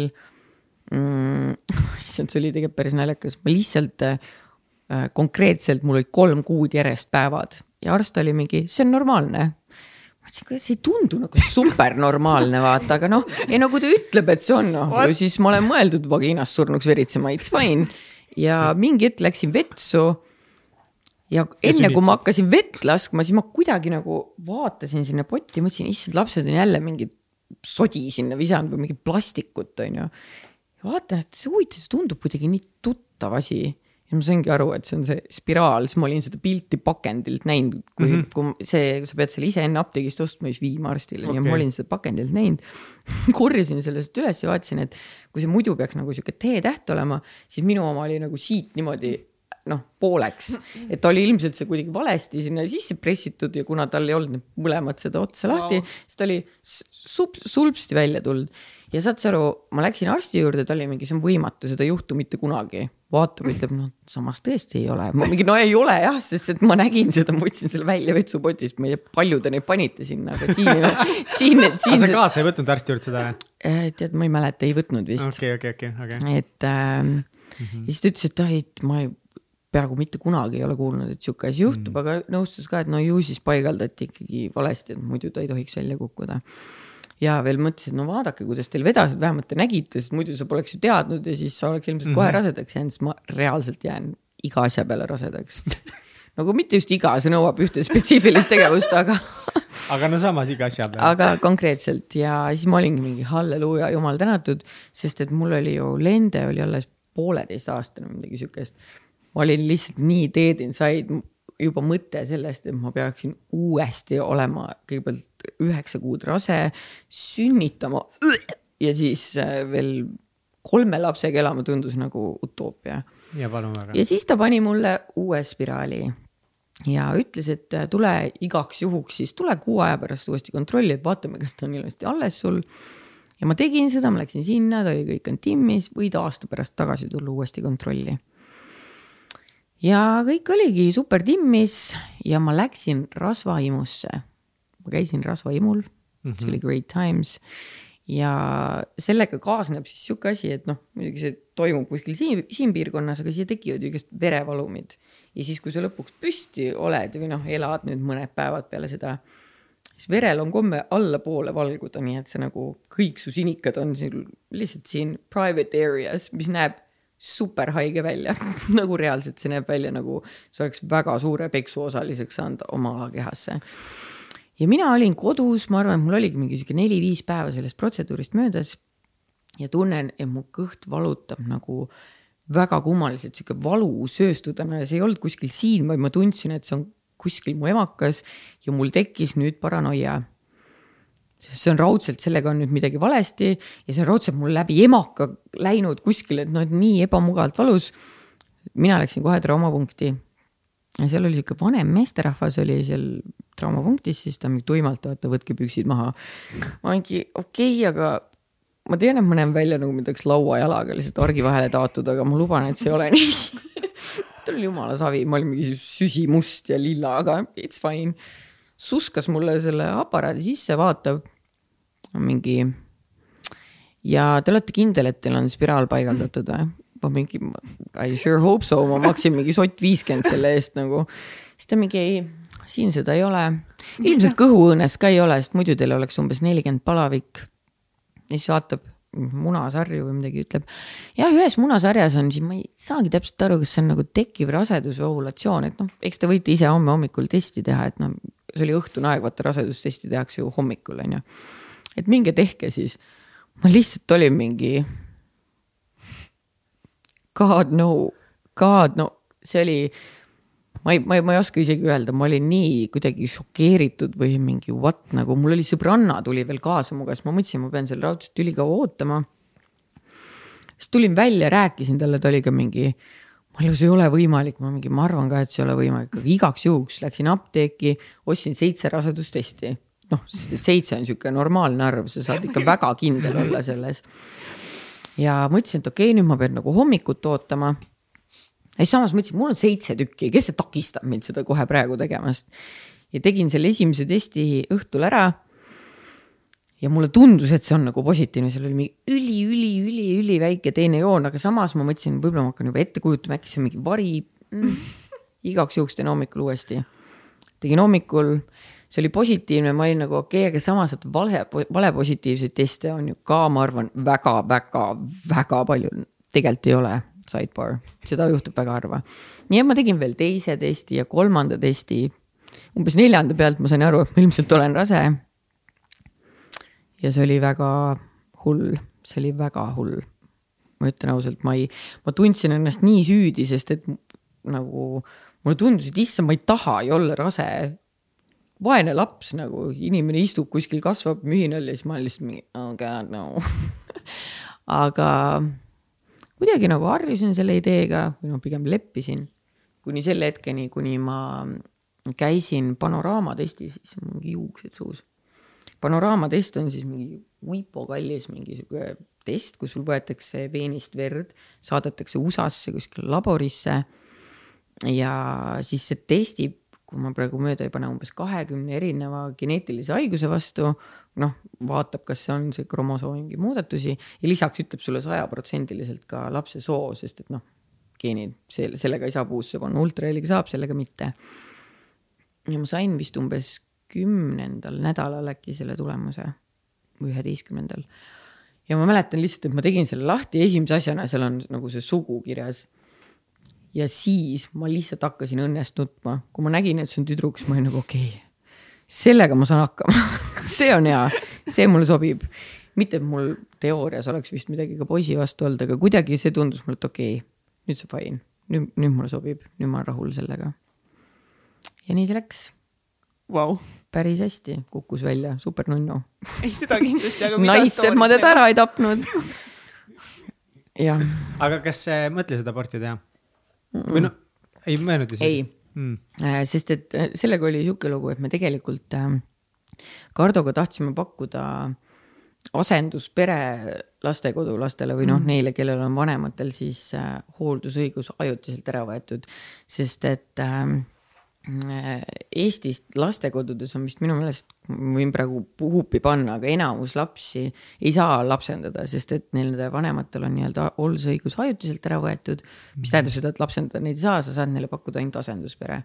mm,, *laughs* issand, see oli tegelikult päris naljakas, ma lihtsalt äh, konkreetselt, mul olid kolm kuud järjest päevad ja arst oli mingi, see on normaalne ma ütlesin, kuidas ei tundu nagu supernormaalne, vaata, aga noh, ei no kui ta ütleb, et see on, noh, siis ma olen mõeldud vagiinas surnuks veritsema, it's fine. ja mingi hetk läksin vetsu. ja enne kui ma hakkasin vett laskma, siis ma kuidagi nagu vaatasin sinna potti, mõtlesin, issand, lapsed on jälle mingid sodi sinna visanud või mingit plastikut, on ju. ja vaatan, et see huvitav, see tundub kuidagi nii tuttav asi. ja ma saingi aru, et see on see spiraal, siis ma olin seda pilti pakendilt näinud, kui mm, -hmm. kui see, sa pead selle ise enne apteegist ostma, siis viima arstile okay., ja ma olin seda pakendilt näinud *laughs* korjasin sellest üles ja vaatasin, et kui see muidu peaks nagu sihuke T-täht olema, siis minu oma oli nagu siit niimoodi noh, pooleks. et oli ilmselt see kuidagi valesti sinna sisse pressitud ja kuna tal ei olnud mõlemad seda otsa lahti wow., siis ta oli sup-, sulpsti välja tulnud. ja saad sa aru, ma läksin arsti juurde, ta oli mingi, see on võimatu, seda ei juhtu mitte kunagi. vaatab, ütleb, noh, samas tõesti ei ole. ma mingi, no ei ole jah, sest et ma nägin seda, ma võtsin selle välja vetsupotist, ma ei tea, palju te neid panite sinna, aga siin, siin, siin. sa kaasa ei võtnud arsti juurde seda? Äh, tead, ma ei mäleta, ei võtnud vist. okei, okei, okei, okei. et ähm, mm -hmm. ja siis ta ütles, et ai, et ma ei peaaegu mitte kunagi ei ole kuulnud, et sihuke asi juhtub mm., aga nõustus ka, et no ju siis paigaldati ikkagi valesti, et muidu ta ei tohiks välja kukkuda. ja veel mõtlesin, et no vaadake, kuidas teil vedas, et vähemalt te nägite, sest muidu sa poleks ju teadnud ja siis sa oleks ilmselt mm -hmm. kohe mhm. rasedaks jäänud, sest ma reaalselt jään iga asja peale rasedaks nagu mitte just iga, see nõuab ühte spetsiifilist tegevust, aga *laughs* aga no samas iga asja peale. aga konkreetselt ja siis ma olingi mingi halleluuja, jumal tänatud, sest et mul oli ju lende oli alles pooleteistaastane, midagi sihukest ma olin lihtsalt nii dead inside, juba mõte sellest, et ma peaksin uuesti olema kõigepealt üheksa kuud rase, sünnitama ja siis äh, veel kolme lapsega elama tundus nagu utoopia. ja palun väga. ja siis ta pani mulle uue spiraali. ja ütles, et äh, tule igaks juhuks, siis tule kuu aja pärast uuesti kontrolli, et vaatame, kas ta on ilusti alles sul. ja ma tegin seda, ma läksin sinna, ta oli kõik on timmis, võid aasta pärast tagasi tulla uuesti kontrolli. Ja kõik oligi super timmis ja ma läksin rasvaimusse. ma käisin rasvaimul mm, -hmm. see oli great times ja sellega kaasneb siis sihuke asi, et noh, muidugi see toimub kuskil siin, siin piirkonnas, aga siia tekivad ju igast verevalumid ja siis, kui sa lõpuks püsti oled või noh, elad nüüd mõned päevad peale seda, siis verel on komme allapoole valguda, nii et see nagu kõik su sinikad on siin lihtsalt siin private areas, mis näeb super haige välja *laughs* nagu reaalselt see näeb välja nagu see oleks väga suure peksu osaliseks saanud oma kehasse. ja mina olin kodus, ma arvan, et mul oligi mingi sihuke neli-viis päeva sellest protseduurist möödas ja tunnen, et mu kõht valutab nagu väga kummaliselt sihuke valusööstudena ja see ei olnud kuskil siin, vaid ma tundsin, et see on kuskil mu emakas ja mul tekkis nüüd paranoia. See on raudselt, sellega on nüüd midagi valesti ja see on raudselt mul läbi emaka läinud kuskile, et noh, et nii ebamugavalt valus. mina läksin kohe traumapunkti. ja seal oli sihuke vanem meesterahvas oli seal traumapunktis, siis ta mingi tuimalt, vaata, võtke püksid maha. ma mingi okei okay,, aga ma tean, et ma näen välja nagu mind oleks lauajalaga lihtsalt argi vahele taotud, aga ma luban, et see ei ole nii *laughs* ta oli jumala savi, ma olin mingi süsimust ja lilla, aga it's fine. Suskas mulle selle aparaadi sisse, vaatab mingi. ja te olete kindel, et teil on spiraal paigaldatud või? ma mingi, I sure hope so, ma maksin mingi sott viiskümmend selle eest nagu. siis ta mingi ei, siin seda ei ole. ilmselt kõhuõõnes ka ei ole, sest muidu teil oleks umbes nelikümmend palavik ja siis vaatab munasarju või midagi, ütleb. jah, ühes munasarjas on siis, ma ei saagi täpselt aru, kas see on nagu tekkiv rasedus või ovulatsioon, et noh, eks te võite ise homme hommikul testi teha, et noh, see oli õhtune aeg, vaata rasedustesti tehakse ju hommikul, on ju. et minge tehke siis. ma lihtsalt olin mingi. God no, God no, see oli ma ei, ma ei, ma ei oska isegi öelda, ma olin nii kuidagi šokeeritud või mingi what nagu mul oli sõbranna tuli veel kaasa mu käest, ma mõtlesin, ma pean seal raudselt ülikaua ootama. siis tulin välja, rääkisin talle, ta oli ka mingi, ma olin, see ei ole võimalik, ma mingi, ma arvan ka, et see ei ole võimalik, aga igaks juhuks läksin apteeki, ostsin seitse rasedustesti. noh, sest et seitse on sihuke normaalne arv, sa saad ikka väga kindel olla selles. ja mõtlesin, et okei okay,, nüüd ma pean nagu hommikut ootama ja siis samas mõtlesin, mul on seitse tükki, kes see takistab mind seda kohe praegu tegemast. ja tegin selle esimese testi õhtul ära. Ja mulle tundus, et see on nagu positiivne, seal oli mingi üli, üli, üli, üliväike teine joon, aga samas ma mõtlesin, võib-olla ma hakkan juba ette kujutama, äkki see on mingi vari mm.. *laughs* igaks juhuks teen hommikul uuesti. tegin hommikul, see oli positiivne, ma olin nagu okei okay,, aga samas, et vale, vale positiivseid teste on ju ka, ma arvan väga, väga, väga palju tegelikult ei ole sidebar, seda juhtub väga harva. nii et ma tegin veel teise testi ja kolmanda testi. umbes neljanda pealt ma sain aru, et ma ilmselt olen rase. Ja see oli väga hull, see oli väga hull. ma ütlen ausalt, ma ei, ma tundsin ennast nii süüdi, sest et nagu mulle tundus, et issand, ma ei taha ju olla rase vaene laps nagu, inimene istub kuskil, kasvab mühinal ja siis ma olen lihtsalt mingi oh god no *laughs* aga kuidagi nagu harjusin selle ideega või noh, pigem leppisin kuni selle hetkeni, kuni ma käisin panoraamatestis, siis mingi juuksed suus. Panoraamatest on siis mingi Wipo kallis mingi sihuke test, kus sul võetakse veenist verd, saadetakse USA-sse kuskile laborisse. ja siis see testib, kui ma praegu mööda ei pane, umbes kahekümne erineva geneetilise haiguse vastu noh, vaatab, kas see on see kromosoomi mingi muudatusi ja lisaks ütleb sulle sajaprotsendiliselt ka lapse soo, sest et noh, geenid, see, sellega ei saa puusse panna, ultraheliga saab, sellega mitte. ja ma sain vist umbes kümnendal nädalal äkki selle tulemuse või üheteistkümnendal. ja ma mäletan lihtsalt, et ma tegin selle lahti, esimese asjana seal on nagu see sugu kirjas. ja siis ma lihtsalt hakkasin õnnest nutma, kui ma nägin, et see on tüdruk, siis ma olin nagu okei okay sellega ma saan hakkama *laughs* see on hea, see mulle sobib. mitte, et mul teoorias oleks vist midagi ka poisi vastu olnud, aga kuidagi see tundus mulle, et okei okay,, nüüd see fine, nüüd, nüüd mulle sobib, nüüd ma olen rahul sellega. ja nii see läks wow.. päris hästi kukkus välja, super nunnu. ei, seda kindlasti, aga *laughs* nice, et ma teda ära ei tapnud *laughs* jah. aga kas mõtle seda aborti teha või noh, ei mõelnud isegi? ei mm.. sest et sellega oli sihuke lugu, et me tegelikult Kardoga tahtsime pakkuda asenduspere lastekodulastele või noh mm., neile, kellel on vanematel siis hooldusõigus ajutiselt ära võetud, sest et äh, Eestist lastekodudes on vist minu meelest, võin praegu huupi panna, aga enamus lapsi ei saa lapsendada, sest et nende vanematel on nii-öelda hooldusõigus ajutiselt ära võetud. mis tähendab seda, et lapsendada neid ei saa, sa saad neile pakkuda ainult asenduspere.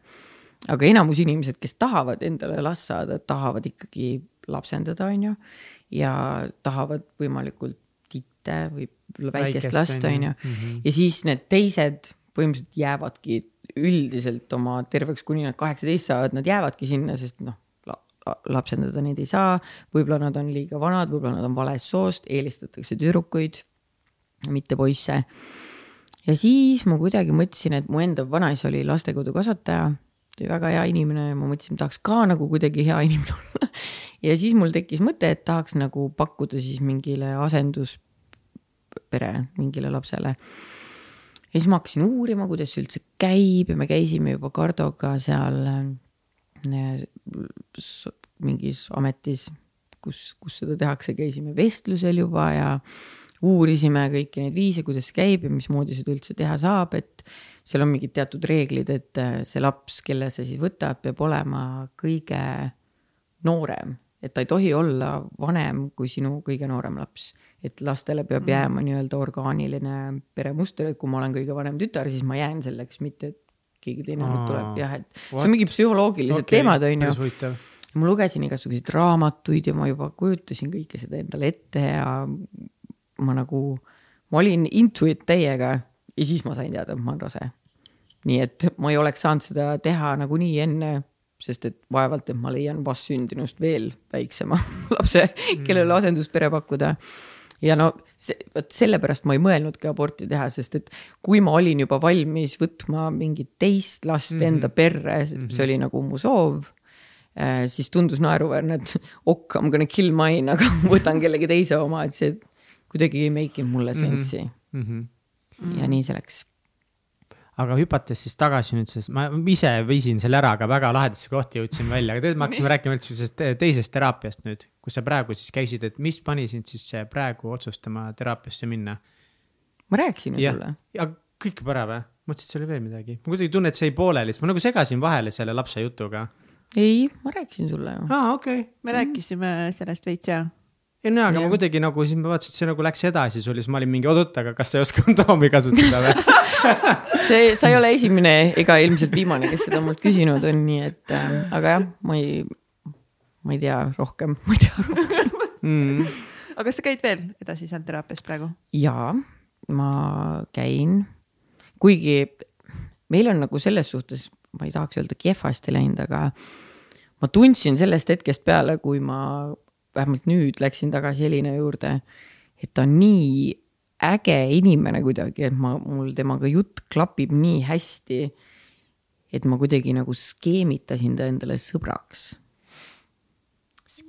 aga enamus inimesed, kes tahavad endale last saada, tahavad ikkagi lapsendada, on ju. ja tahavad võimalikult titte või väikest last, on ju. Mhm. ja siis need teised põhimõtteliselt jäävadki üldiselt oma terveks, kuni nad kaheksateist saavad, nad jäävadki sinna, sest noh la,, lapsendada neid ei saa. võib-olla nad on liiga vanad, võib-olla nad on valest soost, eelistatakse tüdrukuid, mitte poisse. ja siis ma kuidagi mõtlesin, et mu enda vanaisa oli lastekodu kasvataja, ta oli väga hea inimene ja ma mõtlesin, tahaks ka nagu kuidagi hea inimene olla *laughs* ja siis mul tekkis mõte, et tahaks nagu pakkuda siis mingile asenduspere mingile lapsele ja siis ma hakkasin uurima, kuidas see üldse käib ja me käisime juba Kardoga seal äh, mingis ametis, kus, kus seda tehakse, käisime vestlusel juba ja uurisime kõiki neid viise, kuidas see käib ja mismoodi seda üldse teha saab, et seal on mingid teatud reeglid, et äh, see laps, kelle sa siis võtad, peab olema kõige noorem, et ta ei tohi olla vanem kui sinu kõige noorem laps et lastele peab mm. jääma nii-öelda orgaaniline peremuster, et kui ma olen kõige vanem tütar, siis ma jään selleks, mitte et keegi teine nüüd tuleb, jah, et What? see on mingi psühholoogilised okay, teemad, on ju. ma lugesin igasuguseid raamatuid ja ma juba kujutasin kõike seda endale ette ja ma nagu, ma olin into it täiega ja siis ma sain teada, et ma olen rase. nii et ma ei oleks saanud seda teha nagunii enne, sest et vaevalt, et ma leian vastsündinust veel väiksema *laughs* lapse, kellele mm. asenduspere pakkuda ja no see, vot sellepärast ma ei mõelnudki aborti teha, sest et kui ma olin juba valmis võtma mingit teist last mm -hmm. enda perre, see mm -hmm. oli nagu mu soov äh,. siis tundus naeruväärne, et ok, I m gonna kill mine, aga *laughs* võtan kellegi teise oma, et see kuidagi ei make inud mulle mhm. sensi mm. -hmm. ja nii see läks aga hüpates siis tagasi nüüd, sest ma ise viisin selle ära, aga väga lahedasse kohti jõudsin välja, aga tegelikult me hakkasime rääkima üldse sellest teisest teraapiast nüüd, kus sa praegu siis käisid, et mis pani sind siis praegu otsustama teraapiasse minna? ma rääkisin ju sulle. ja kõik juba ära või? mõtlesin, et seal oli veel midagi, ma kuidagi tunnen, et see jäi pooleli, sest ma nagu segasin vahele selle lapse jutuga. ei, ma rääkisin sulle ju. aa, okei okay.. me rääkisime sellest veits ja ei no aga ja. ma kuidagi nagu siis ma vaatasin, et see nagu läks edasi sul ja siis ma olin mingi, oot-oot, aga kas sa ei oska kondoomi kasutada või *laughs* see, sa ei ole esimene ega ilmselt viimane, kes seda mult küsinud on, nii et äh, aga jah, ma ei, ma ei tea rohkem, ma ei tea rohkem mm.. aga kas sa käid veel edasi seal teraapias praegu? jaa, ma käin, kuigi meil on nagu selles suhtes, ma ei tahaks öelda kehvasti läinud, aga ma tundsin sellest hetkest peale, kui ma vähemalt nüüd läksin tagasi Elina juurde, et ta on nii äge inimene kuidagi, et ma, mul temaga jutt klapib nii hästi. et ma kuidagi nagu skeemitasin ta endale sõbraks.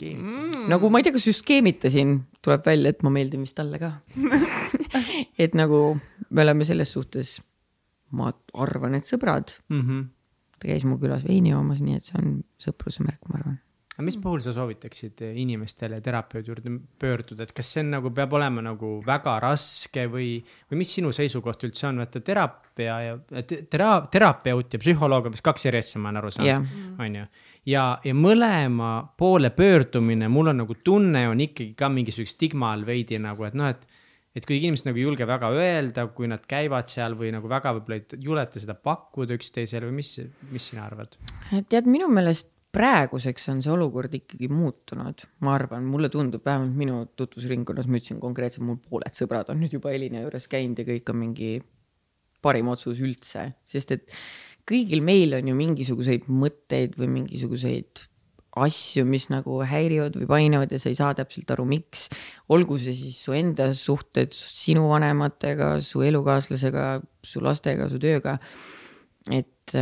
mm.? nagu ma ei tea, kas just skeemitasin, tuleb välja, et ma meeldin vist talle ka *laughs* et nagu me oleme selles suhtes, ma arvan, et sõbrad mm. -hmm. ta käis mu külas veini joomas, nii et see on sõpruse märk, ma arvan aga mis puhul sa soovitaksid inimestele terapeudi juurde pöörduda, et kas see on nagu, peab olema nagu väga raske või, või mis sinu seisukoht üldse on, vaata teraapia ja tera-, terapeut ja psühholoog on vist kaks asja, ma olen aru saanud yeah., on ju. ja, ja mõlema poole pöördumine, mul on nagu tunne on ikkagi ka mingisuguse stigma all veidi nagu, et noh, et et kui inimesed nagu ei julge väga öelda, kui nad käivad seal või nagu väga võib-olla ei juleta seda pakkuda üksteisele või mis, mis sina arvad? tead, minu meelest praeguseks on see olukord ikkagi muutunud, ma arvan, mulle tundub, vähemalt minu tutvusringkonnas, ma ütlesin konkreetselt, mul pooled sõbrad on nüüd juba Elina juures käinud ja kõik on mingi parim otsus üldse, sest et kõigil meil on ju mingisuguseid mõtteid või mingisuguseid asju, mis nagu häirivad või painavad ja sa ei saa täpselt aru, miks. olgu see siis su enda suhted sinu vanematega, su elukaaslasega, su lastega, su tööga. et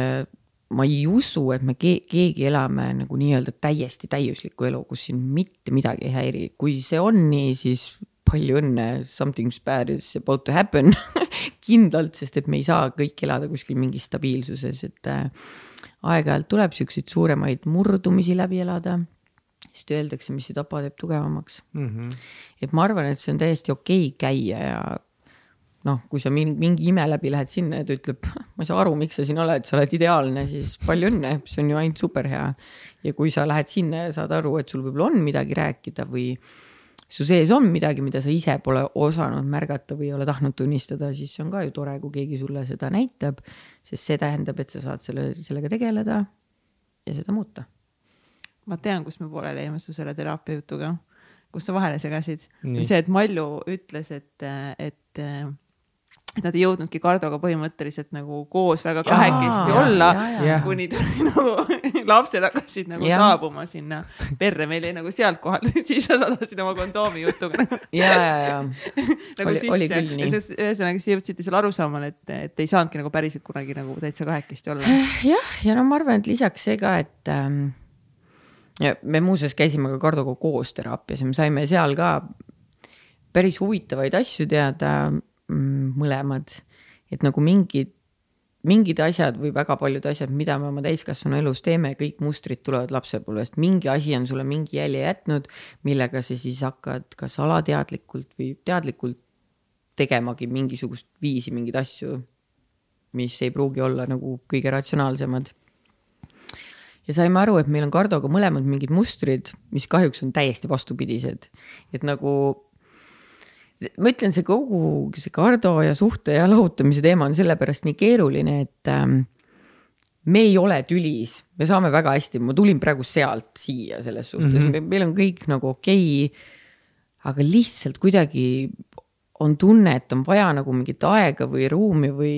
ma ei usu, et me ke keegi elame nagu nii-öelda täiesti täiuslikku elu, kus siin mitte midagi ei häiri. kui see on nii, siis palju õnne, something bad is about to happen *laughs* kindlalt, sest et me ei saa kõik elada kuskil mingis stabiilsuses, et äh, aeg-ajalt tuleb siukseid suuremaid murdumisi läbi elada siis öeldakse, mis ei tapa, teeb tugevamaks mm. -hmm. et ma arvan, et see on täiesti okei okay käia ja noh, kui sa mingi, mingi ime läbi lähed sinna ja ta ütleb, ma ei saa aru, miks sa siin oled, sa oled ideaalne, siis palju õnne, see on ju ainult super hea. ja kui sa lähed sinna ja saad aru, et sul võib-olla on midagi rääkida või su sees on midagi, mida sa ise pole osanud märgata või ei ole tahtnud tunnistada, siis see on ka ju tore, kui keegi sulle seda näitab. sest see tähendab, et sa saad selle, sellega tegeleda ja seda muuta. ma tean, kus me pooleli jäime su selle teraapia jutuga, kus sa vahele segasid. see, et Malju ütles, et, et et nad ei jõudnudki Kardoga põhimõtteliselt nagu koos väga kahekesti olla, kuni tuli *laughs* nagu lapsed hakkasid nagu ja. saabuma sinna perre, meil jäi nagu sealt kohalt, *laughs* siis sa sadasid oma kondoomi jutuga. *laughs* Ja, ja, ja nagu oli, sisse. ühesõnaga, siis jõudsite seal arusaamale, et, et ei saanudki nagu päriselt kunagi nagu täitsa kahekesti olla. jah, ja no ma arvan, et lisaks see ka, et ähm, ja me muuseas käisime ka Kardoga koos teraapias ja me saime seal ka päris huvitavaid asju teada mõlemad. et nagu mingid, mingid asjad või väga paljud asjad, mida me oma täiskasvanu elus teeme, kõik mustrid tulevad lapsepõlvest, mingi asi on sulle mingi jälje jätnud, millega sa siis hakkad kas alateadlikult või teadlikult tegemagi mingisugust viisi mingeid asju, mis ei pruugi olla nagu kõige ratsionaalsemad ja saime aru, et meil on Kardoga mõlemad mingid mustrid, mis kahjuks on täiesti vastupidised. et nagu ma ütlen, see kogu see Kardo ja suhte ja lahutamise teema on sellepärast nii keeruline, et ähm, me ei ole tülis, me saame väga hästi, ma tulin praegu sealt siia selles suhtes mm, -hmm. meil on kõik nagu okei okay,. aga lihtsalt kuidagi on tunne, et on vaja nagu mingit aega või ruumi või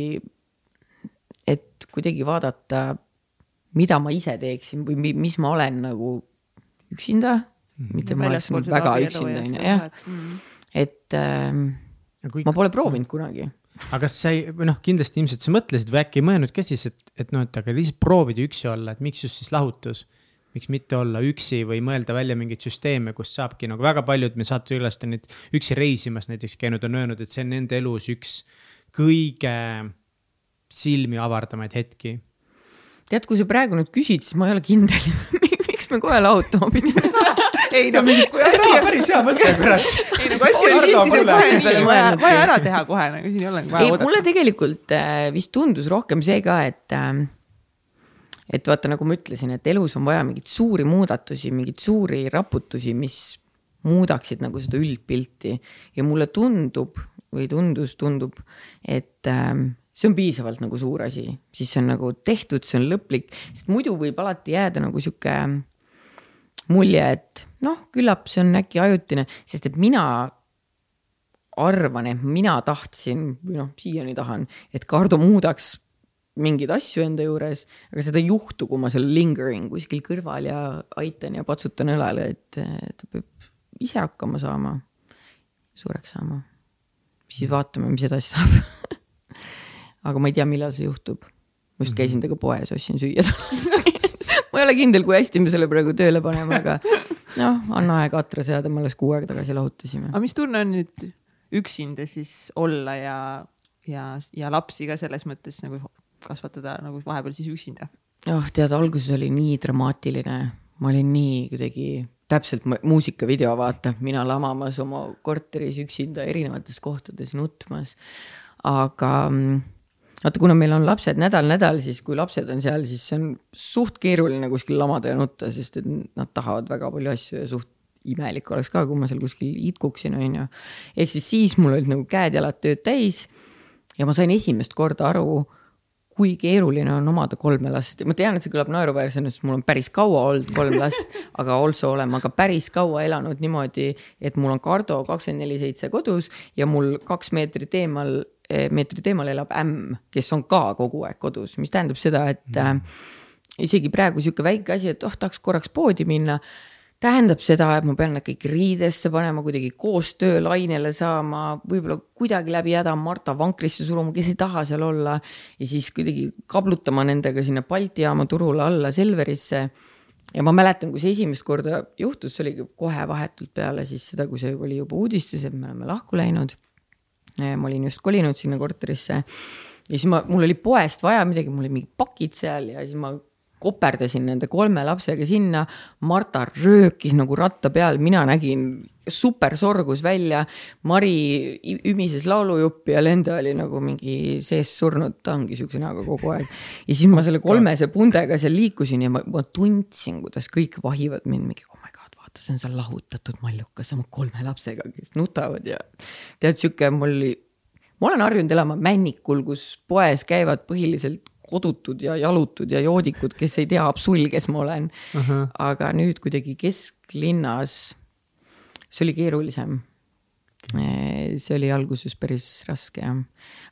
et kuidagi vaadata, mida ma ise teeksin või mis ma olen nagu üksinda. mitte ma oleksin väga üksinda, on ju, jah mhm et ähm, kui... ma pole proovinud kunagi aga kas sa ei, või noh, kindlasti ilmselt sa mõtlesid või äkki ei mõelnud ka siis, et, et noh, et aga lihtsalt proovida üksi olla, et miks just siis lahutus? miks mitte olla üksi või mõelda välja mingeid süsteeme, kus saabki nagu väga paljud meie saatekülalised on nüüd üksi reisimas näiteks käinud, on öelnud, et see on nende elus üks kõige silmi avardamaid hetki. tead, kui sa praegu nüüd küsid, siis ma ei ole kindel *laughs* miks me kohe lahutama pidime *laughs* ei no, kui asi on päris hea mõte, kurat. ei no kui asi on siis, siis on kohe vaja, vaja ära teha kohe, nagu siin ei ole vaja oodata. mulle tegelikult äh, vist tundus rohkem see ka, et äh, et vaata, nagu ma ütlesin, et elus on vaja mingeid suuri muudatusi, mingeid suuri raputusi, mis muudaksid nagu seda üldpilti. Ja mulle tundub või tundus, tundub, et äh, see on piisavalt nagu suur asi, siis see on nagu tehtud, see on lõplik, sest muidu võib alati jääda nagu sihuke mulje, et noh, küllap see on äkki ajutine, sest et mina arvan, et mina tahtsin või noh, siiani tahan, et Kardo muudaks mingeid asju enda juures, aga seda ei juhtu, kui ma seal lingering kuskil kõrval ja aitan ja patsutan õlale, et ta peab ise hakkama saama, suureks saama. siis vaatame, mis edasi saab *laughs* aga ma ei tea, millal see juhtub. ma just käisin temaga poes, ostsin süüa *laughs* ma ei ole kindel, kui hästi me selle praegu tööle paneme, aga *laughs* noh, anna aega atra seada, me alles kuu aega tagasi lahutasime. aga mis tunne on nüüd üksinda siis olla ja, ja, ja lapsi ka selles mõttes nagu kasvatada nagu vahepeal siis üksinda? oh, tead, alguses oli nii dramaatiline, ma olin nii kuidagi täpselt muusikavideo, vaata, mina lamamas oma korteris üksinda erinevates kohtades nutmas. aga mm, vaata, kuna meil on lapsed nädal-nädal, siis kui lapsed on seal, siis see on suht keeruline kuskil lamada ja nutta, sest et nad tahavad väga palju asju ja suht imelik oleks ka, kui ma seal kuskil itkuksin, on ju. ehk siis siis mul olid nagu käed-jalad tööd täis. ja ma sain esimest korda aru, kui keeruline on omada kolme last ma tean, et see kõlab naeruväärsena, sest mul on päris kaua olnud kolm last, *laughs* aga also olen ma ka päris kaua elanud niimoodi, et mul on Kardo kakskümmend neli seitse kodus ja mul kaks meetrit eemal Eh, meetrit eemal elab ämm, kes on ka kogu aeg kodus, mis tähendab seda, et mm. äh, isegi praegu sihuke väike asi, et oh, tahaks korraks poodi minna tähendab seda, et ma pean nad kõik riidesse panema, kuidagi koos töölainele saama, võib-olla kuidagi läbi häda Marta vankrisse suruma, kes ei taha seal olla. ja siis kuidagi kablutama nendega sinna Balti jaama turule alla Selverisse. ja ma mäletan, kui see esimest korda juhtus, see oli kohe vahetult peale siis seda, kui see oli juba uudistes, et me oleme lahku läinud ma olin just kolinud sinna korterisse. ja siis ma, mul oli poest vaja midagi, mul olid mingid pakid seal ja siis ma koperdasin nende kolme lapsega sinna. Marta röökis nagu ratta peal, mina nägin super sorgus välja. Mari ümises laulujuppi ja Lende oli nagu mingi sees surnud, ta ongi siukse näoga kogu aeg. ja siis ma selle kolmese pundega seal liikusin ja ma, ma tundsin, kuidas kõik vahivad mind mingi oh my god, vaata, see on seal lahutatud mallukas oma kolme lapsega, kes nutavad ja tead sihuke mul oli ma olen harjunud elama Männikul, kus poes käivad põhiliselt kodutud ja jalutud ja joodikud, kes ei tea absol, kes ma olen uh. -huh. aga nüüd kuidagi kesklinnas, see oli keerulisem. see oli alguses päris raske jah.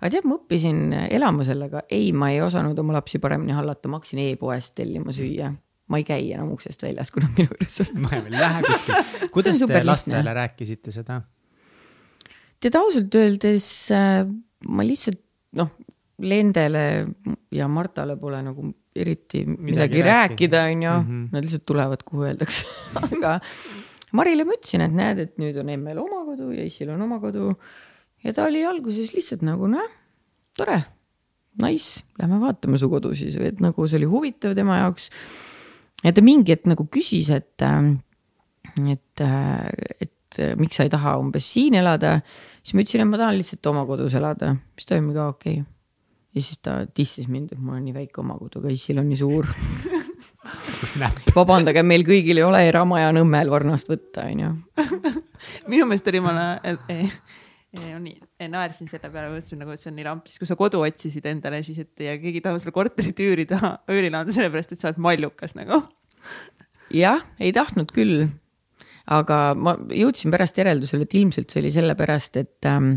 aga tead, ma õppisin elama sellega, ei, ma ei osanud oma lapsi paremini hallata, ma hakkasin e-poest tellima süüa ma ei käi enam uksest väljas, kui nad minu juures on. ma ei lähe kuskile. *laughs* kuidas te lastele rääkisite seda? tead ausalt öeldes äh, ma lihtsalt noh, Lendele ja Martale pole nagu eriti midagi, midagi rääkida, on ju, mhm. nad lihtsalt tulevad, kuhu öeldakse *laughs* aga Marile ma ütlesin, et näed, et nüüd on emmel oma kodu ja issil on oma kodu. ja ta oli alguses lihtsalt nagu noh, tore, nice, lähme vaatame su kodu siis et nagu see oli huvitav tema jaoks. ja ta mingi hetk nagu küsis, et, äh, et, äh, et miks sa ei taha umbes siin elada siis ma ütlesin, et ma tahan lihtsalt oma kodus elada, siis ta oli mingi okei okay. Ja siis ta dissis mind, et mul on nii väike oma kodu, aga issil on nii suur *laughs* vabandage, meil kõigil ei ole eramaja Nõmmel Varnast võtta, onju. *laughs* minu meelest oli ma nii, naersin selle peale, mõtlesin nagu, et see on nii lamp, siis kui sa kodu otsisid endale, siis et ja keegi tahab sulle korterit üürida, *laughs* üürile anda sellepärast, et sa oled mallukas nagu. jah, ei tahtnud küll aga ma jõudsin pärast järeldusele, et ilmselt see oli sellepärast, et ähm,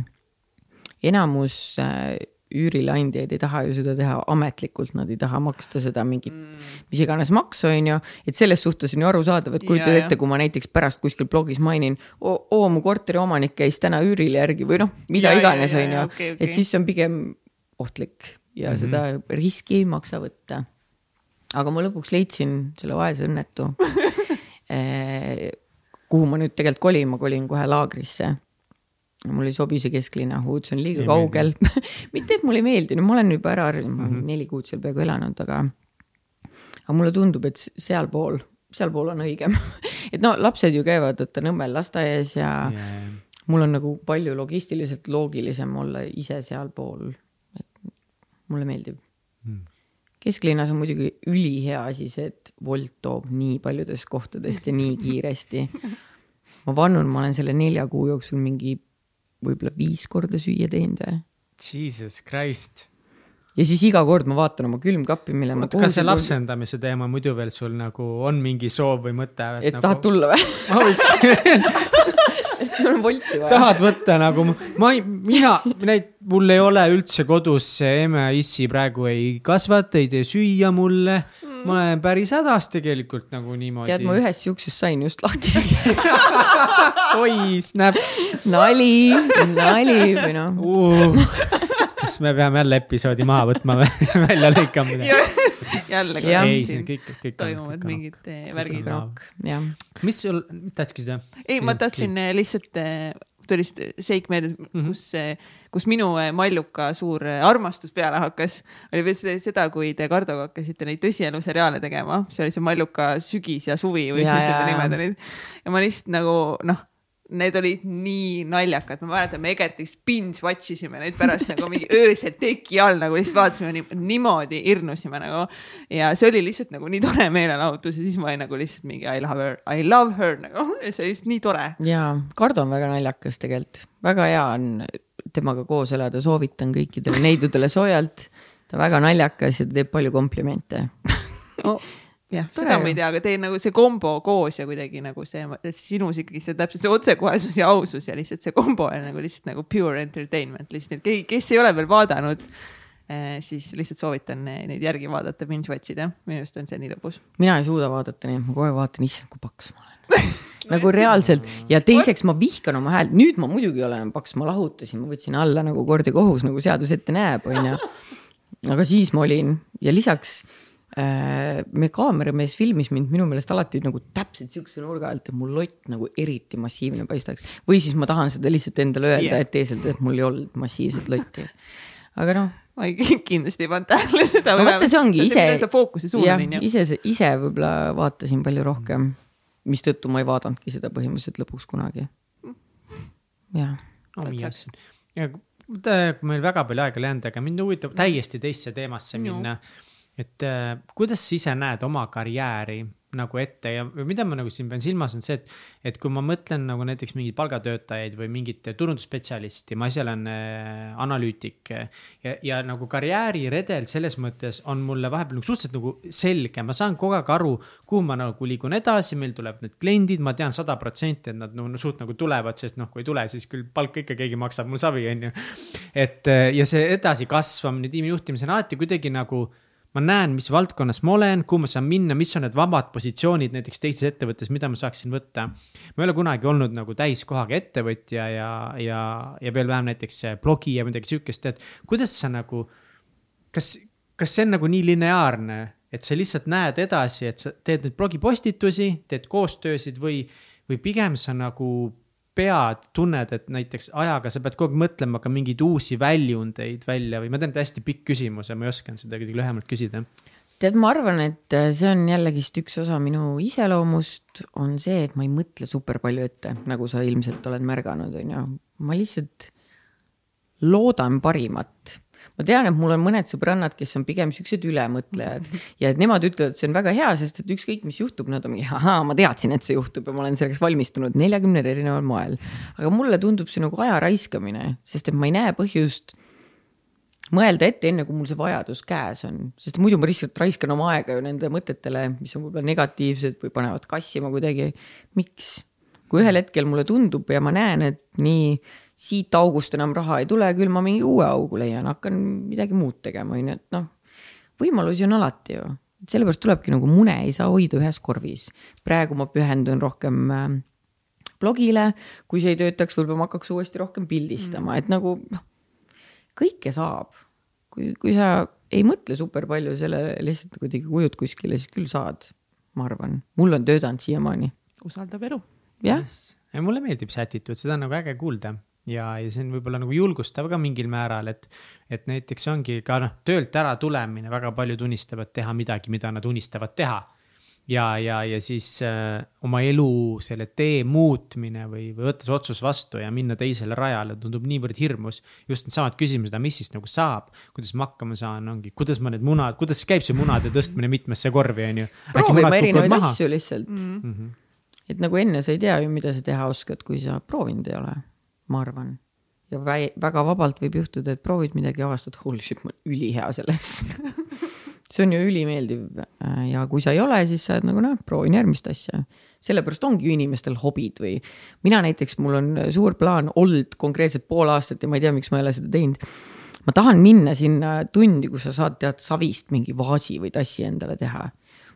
enamus äh, üürileandjaid ei taha ju seda teha ametlikult, nad ei taha maksta seda mingit mm., mis iganes maksu, on ju. et selles suhtes on ju arusaadav, et kujutad ette, kui ma näiteks pärast kuskil blogis mainin, oo, mu korteri omanik käis täna üürile järgi või noh, mida ja, iganes, on ju. et siis on pigem ohtlik ja mm -hmm. seda riski ei maksa võtta. aga ma lõpuks leidsin selle vaese õnnetu *laughs* eh, kuhu ma nüüd tegelikult kolin, ma kolin kohe laagrisse. Mul ei sobi see kesklinna huud, see on liiga ei kaugel *laughs* mitte, et mulle ei meeldi, no ma olen juba ära harjunud, ma olen mm -hmm. neli kuud seal peaaegu elanud, aga. aga mulle tundub, et sealpool, sealpool on õigem *laughs* et no lapsed ju käivad vaata Nõmmel lasteaias ja yeah. mul on nagu palju logistiliselt loogilisem olla ise sealpool. et mulle meeldib mm kesklinnas on muidugi ülihea asi see, et Wolt toob nii paljudest kohtadest ja nii kiiresti. *laughs* ma vannun, ma olen selle nelja kuu jooksul mingi võib-olla viis korda süüa teinud või. Jesus Christ. ja siis iga kord ma vaatan oma külmkappi, mille ma. kas see lapsendamise teema muidu veel sul nagu on mingi soov või mõte? et nagu... tahad tulla või? *laughs* ma võiks *laughs* sul on volti vaja. tahad võtta nagu, ma ei, mina, neid, mul ei ole üldse kodus see emme ja issi praegu ei kasvata, ei tee süüa mulle mm. Ma olen päris hädas tegelikult nagu niimoodi. tead, ma ühest siuksest sain just lahti *laughs* oi, snap. nali, nali või noh uh,. kas me peame jälle episoodi maha võtma või *laughs* välja lõikama midagi? jälle ei, siin kõik, kõik toimuvad kõik mingid kõik eh, värgid. mis sul, tahtsid küsida? ei, ma tahtsin eh, lihtsalt eh, tuli seik meelde, mhm. kus mm, -hmm. Kus minu Malluka suur armastus peale hakkas, oli seda, kui te Kardoga hakkasite neid tõsielu seriaale tegema, see oli see Malluka sügis ja suvi või siis need nimed olid. ja ma lihtsalt nagu noh Need olid nii naljakad, ma mäletan, me Egertis binge watch isime neid pärast nagu mingi *laughs* öösel teki all nagu lihtsalt vaatasime nii, niimoodi hirnusime nagu. ja see oli lihtsalt nagu nii tore meelelahutus ja siis ma olin nagu lihtsalt mingi I love her, I love her nagu, *laughs* see oli lihtsalt nii tore. ja, Kardo on väga naljakas tegelikult, väga hea on temaga koos elada, soovitan kõikidele neidudele soojalt. ta väga naljakas ja ta teeb palju komplimente. No jah, seda ma ei tea, aga teie nagu see kombo koos ja kuidagi nagu see sinus ikkagi see täpselt see otsekohesus ja ausus ja lihtsalt see kombo on nagu lihtsalt nagu pure entertainment, lihtsalt et keegi, kes ei ole veel vaadanud eh,, siis lihtsalt soovitan neid järgi vaadata, binge watch ida, minu arust on see nii lõbus. mina ei suuda vaadata, nii et ma aeg vaatan, issand, kui paks ma olen *laughs* nagu reaalselt ja teiseks ma vihkan oma häält, nüüd ma muidugi olen paks, ma lahutasin, ma võtsin alla nagu kord ja kohus, nagu seadus ette näeb, onju. *laughs* aga siis ma olin ja lisaks Äh, meie kaameramees filmis mind minu meelest alati nagu täpselt siukse nurga alt, et mu lott nagu eriti massiivne paistaks. või siis ma tahan seda lihtsalt endale öelda yeah., et teisalt, et mul ei olnud massiivset lotti. *laughs* aga noh, ma ei, *laughs* kindlasti ei pannud tähele seda. no vaata, see ongi ise. sa fookuse suunasin ju. ise, ise võib-olla vaatasin palju rohkem, mistõttu ma ei vaadanudki seda põhimõtteliselt lõpuks kunagi. jah. ja kui meil väga palju aega ei läinud, aga mind huvitab täiesti teisse teemasse minna. et äh, kuidas sa ise näed oma karjääri nagu ette ja mida ma nagu siin pean silmas, on see, et, et kui ma mõtlen nagu näiteks mingeid palgatöötajaid või mingit turundusspetsialisti, ma ise olen äh, analüütik. ja, ja nagu karjääriredel selles mõttes on mulle vahepeal nagu suhteliselt nagu selge, ma saan kogu aeg aru, kuhu ma nagu liigun edasi, meil tuleb need kliendid, ma tean sada protsenti, et nad no, no suht nagu tulevad, sest noh, kui ei tule, siis küll palka ikka keegi maksab mul savi, on ju. et ja see edasikasvamine, tiimi juhtimine on alati kuidagi nagu ma näen, mis valdkonnas ma olen, kuhu ma saan minna, mis on need vabad positsioonid näiteks teises ettevõttes, mida ma saaksin võtta. ma ei ole kunagi olnud nagu täiskohaga ettevõtja ja, ja, ja veel vähem näiteks blogi ja midagi sihukest, et kuidas sa nagu. kas, kas see on nagu nii lineaarne, et sa lihtsalt näed edasi, et sa teed neid blogipostitusi, teed koostöösid või, või pigem sa nagu pead, tunned, et näiteks ajaga sa pead kogu aeg mõtlema ka mingeid uusi väljundeid välja või ma tean, et hästi pikk küsimus ja ma ei osanud seda kuidagi lühemalt küsida. tead, ma arvan, et see on jällegist üks osa minu iseloomust, on see, et ma ei mõtle super palju ette, nagu sa ilmselt oled märganud, on ju. ma lihtsalt loodan parimat ma tean, et mul on mõned sõbrannad, kes on pigem siuksed ülemõtlejad ja et nemad ütlevad, et see on väga hea, sest et ükskõik, mis juhtub, nad on mingi, ahaa, ma teadsin, et see juhtub ja ma olen selleks valmistunud neljakümnel erineval moel. aga mulle tundub see nagu aja raiskamine, sest et ma ei näe põhjust mõelda ette, enne kui mul see vajadus käes on, sest muidu ma lihtsalt raiskan oma aega ju nende mõtetele, mis on võib-olla negatiivsed või panevad kassima kuidagi. miks? kui ühel hetkel mulle tundub ja ma näen, et nii siit august enam raha ei tule, küll ma mingi uue augu leian, hakkan midagi muud tegema, on ju, et noh. võimalusi on alati ju, sellepärast tulebki nagu mune ei saa hoida ühes korvis. praegu ma pühendun rohkem äh, blogile, kui see ei töötaks, võib-olla ma hakkaks uuesti rohkem pildistama mm., et nagu noh, kõike saab. kui, kui sa ei mõtle super palju sellele, lihtsalt kuidagi ujud kuskile, siis küll saad, ma arvan, mul on töötanud siiamaani. usaldab elu. jah yes.. mulle meeldib see attitude, seda on nagu äge kuulda ja, ja see on võib-olla nagu julgustav ka mingil määral, et, et näiteks ongi ka noh, töölt ära tulemine, väga paljud unistavad teha midagi, mida nad unistavad teha. ja, ja, ja siis äh, oma elu selle tee muutmine või, või võttes otsus vastu ja minna teisele rajale tundub niivõrd hirmus. just needsamad küsimused, mis siis nagu saab, kuidas ma hakkama saan, ongi, kuidas ma need munad, kuidas käib see munade tõstmine mitmesse korvi, on ju. proovima erinevaid asju lihtsalt mm. -hmm. et nagu enne sa ei tea ju, mida sa teha oskad, kui sa proovinud ei ole ma arvan. ja väga vabalt võib juhtuda, et proovid midagi avastad, holy shit, ma olen ülihea selles *laughs* see on ju ülimeeldiv ja kui sa ei ole, siis sa oled nagu noh, proovin järgmist asja. sellepärast ongi ju inimestel hobid või mina näiteks, mul on suur plaan olnud konkreetselt pool aastat ja ma ei tea, miks ma ei ole seda teinud. ma tahan minna sinna tundi, kus sa saad tead savist mingi vaasi või tassi endale teha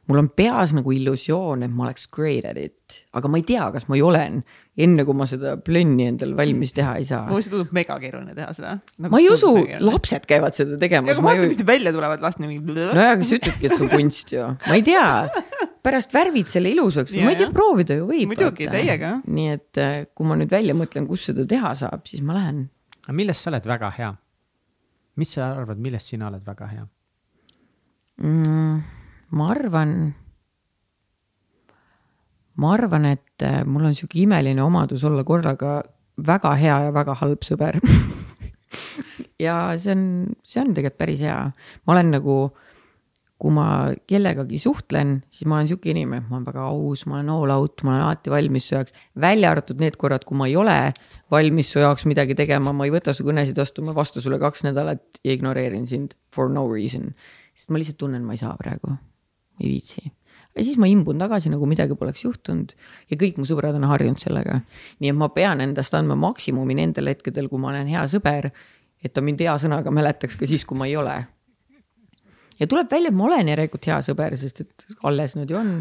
mul on peas nagu illusioon, et ma oleks great at it, aga ma ei tea, kas ma olen, enne kui ma seda plönni endal valmis teha ei saa. mulle see tundub mega keeruline teha seda nagu. ma ei usu, lapsed käivad seda tegemas. aga vaata, mis välja tulevad last mingi. nojah, aga sa ütledki, et see on kunst ju, ma ei tea. pärast värvid selle ilusaks, ma ei tea, proovida ju võib. muidugi, täiega. nii et äh, kui ma nüüd välja mõtlen, kus seda teha saab, siis ma lähen. aga milles sa oled väga hea? mis sa arvad, milles sina oled väga hea mm.? ma arvan, ma arvan, et äh, mul on sihuke imeline omadus olla korraga väga hea ja väga halb sõber *laughs* ja see on, see on tegelikult päris hea, ma olen nagu kui ma kellegagi suhtlen, siis ma olen sihuke inimene, ma olen väga aus, ma olen all out, ma olen alati valmis su jaoks. välja arvatud need korrad, kui ma ei ole valmis su jaoks midagi tegema, ma ei võta su kõnesid vastu, ma ei vasta sulle kaks nädalat ja ignoreerin sind for no reason. sest ma lihtsalt tunnen, ma ei saa praegu ei viitsi. Ja siis ma imbun tagasi, nagu midagi poleks juhtunud ja kõik mu sõbrad on harjunud sellega. nii et ma pean endast andma maksimumi nendel hetkedel, kui ma olen hea sõber, et ta mind hea sõnaga mäletaks ka siis, kui ma ei ole. ja tuleb välja, et ma olen järelikult hea sõber, sest et alles nüüd ju on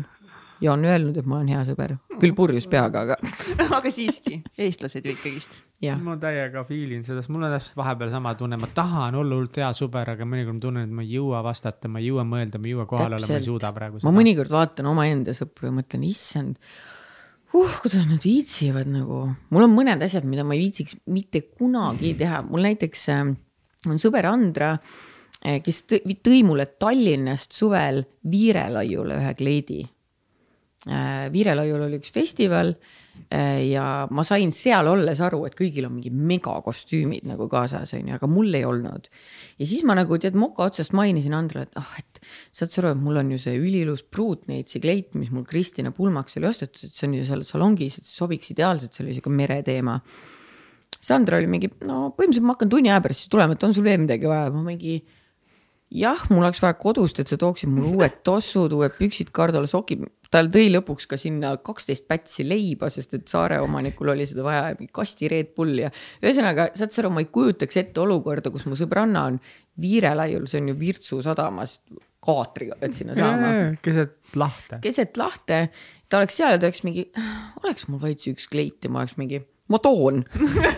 ja on öelnud, et ma olen hea sõber, küll purjus peaga, aga *laughs* aga siiski, eestlased ju ikkagist. ma täiega feel in seda, sest mul on täpselt vahepeal sama tunne, ma tahan olla hullult hea sõber, aga mõnikord ma tunnen, et ma ei jõua vastata, ma ei jõua mõelda, ma ei jõua kohal olla, ma ei suuda praegu. ma mõnikord vaatan omaenda sõpru ja mõtlen, issand uh, kuidas nad viitsivad nagu, mul on mõned asjad, mida ma ei viitsiks mitte kunagi teha, mul näiteks äh, on sõber Andra, eh, kes tõi mulle Tallinnast suvel Viirelaiule ühe kleidi. Eh, Viirelaiul oli üks festival eh, ja ma sain seal olles aru, et kõigil on mingi megakostüümid nagu kaasas, on ju, aga mul ei olnud. ja siis ma nagu tead moka otsast mainisin Andrale, et ah oh,, et saad sa aru, et mul on ju see üliilus pruutneitsi kleit, mis mul Kristina pulmaks oli ostetud, et see on ju seal salongis, et see sobiks ideaalselt, see oli sihuke mereteema Sandra oli mingi, no põhimõtteliselt ma hakkan tunni aja pärast siis tulema, et on sul veel midagi vaja, ma mingi. jah, mul oleks vaja kodust, et sa tooksid mulle uued tossud, uued püksid, Kardole sokid. Ta tõi lõpuks ka sinna kaksteist pätsi leiba, sest et saare omanikul oli seda vaja, kasti Red Bull ja. ühesõnaga, saad sa aru, ma ei kujutaks ette olukorda, kus mu sõbranna on Viirelaiul, see on ju Virtsu sadamast kaatriga pead sinna saama. keset lahte. keset lahte, ta oleks seal ja ta oleks mingi, oleks mul vaid see üks kleit ja ma oleks mingi ma toon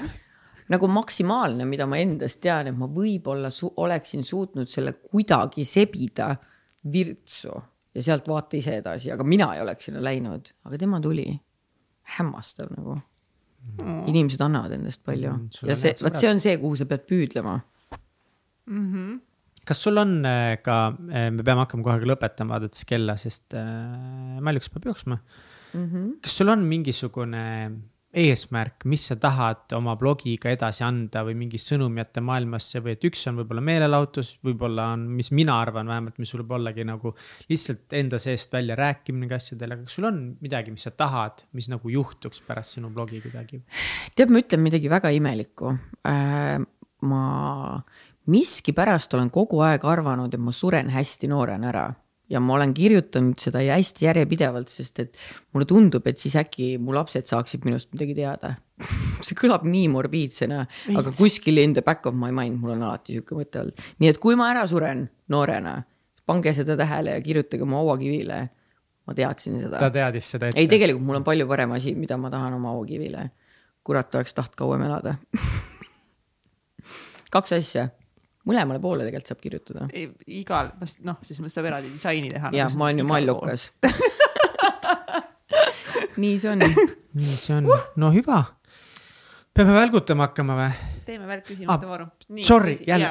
*laughs* nagu maksimaalne, mida ma endast tean, et ma võib-olla su oleksin suutnud selle kuidagi sebida virtsu ja sealt vaata ise edasi, aga mina ei oleks sinna läinud, aga tema tuli. hämmastav nagu mm.. inimesed annavad endast palju mm, ja see, vot see on see, kuhu sa pead püüdlema mm. -hmm kas sul on äh, ka, äh, me peame hakkama kohe lõpetama, vaadates kella, sest äh, Mäljuks peab jooksma mm. -hmm. kas sul on mingisugune eesmärk, mis sa tahad oma blogiga edasi anda või mingi sõnum jätta maailmasse või et üks on võib-olla meelelahutus, võib-olla on, mis mina arvan vähemalt, mis võib ollagi nagu lihtsalt enda seest välja rääkimine asjadele, aga kas sul on midagi, mis sa tahad, mis nagu juhtuks pärast sinu blogi kuidagi? tead, ma ütlen midagi väga imelikku äh,. ma miskipärast olen kogu aeg arvanud, et ma suren hästi noorena ära ja ma olen kirjutanud seda hästi järjepidevalt, sest et mulle tundub, et siis äkki mu lapsed saaksid minust midagi teada *laughs* see kõlab nii morbiidsena, aga kuskil in the back of my mind mul on alati sihuke mõte olnud. nii et kui ma ära suren noorena, pange seda tähele ja kirjutage mu hauakivile. ma teadsin seda. ta teadis seda ette. ei, tegelikult mul on palju parem asi, mida ma tahan oma hauakivile. kurat, oleks tahtnud kauem elada *laughs* kaks asja mõlemale poole tegelikult saab kirjutada. igal, noh, mõttes saab eraldi disaini teha. jah, ma olen ju mallukas *laughs* nii see on. nii see on, no hüva. peame välgutama hakkama või? teeme välkküsimuste ah, vooru. Sorry, jälle,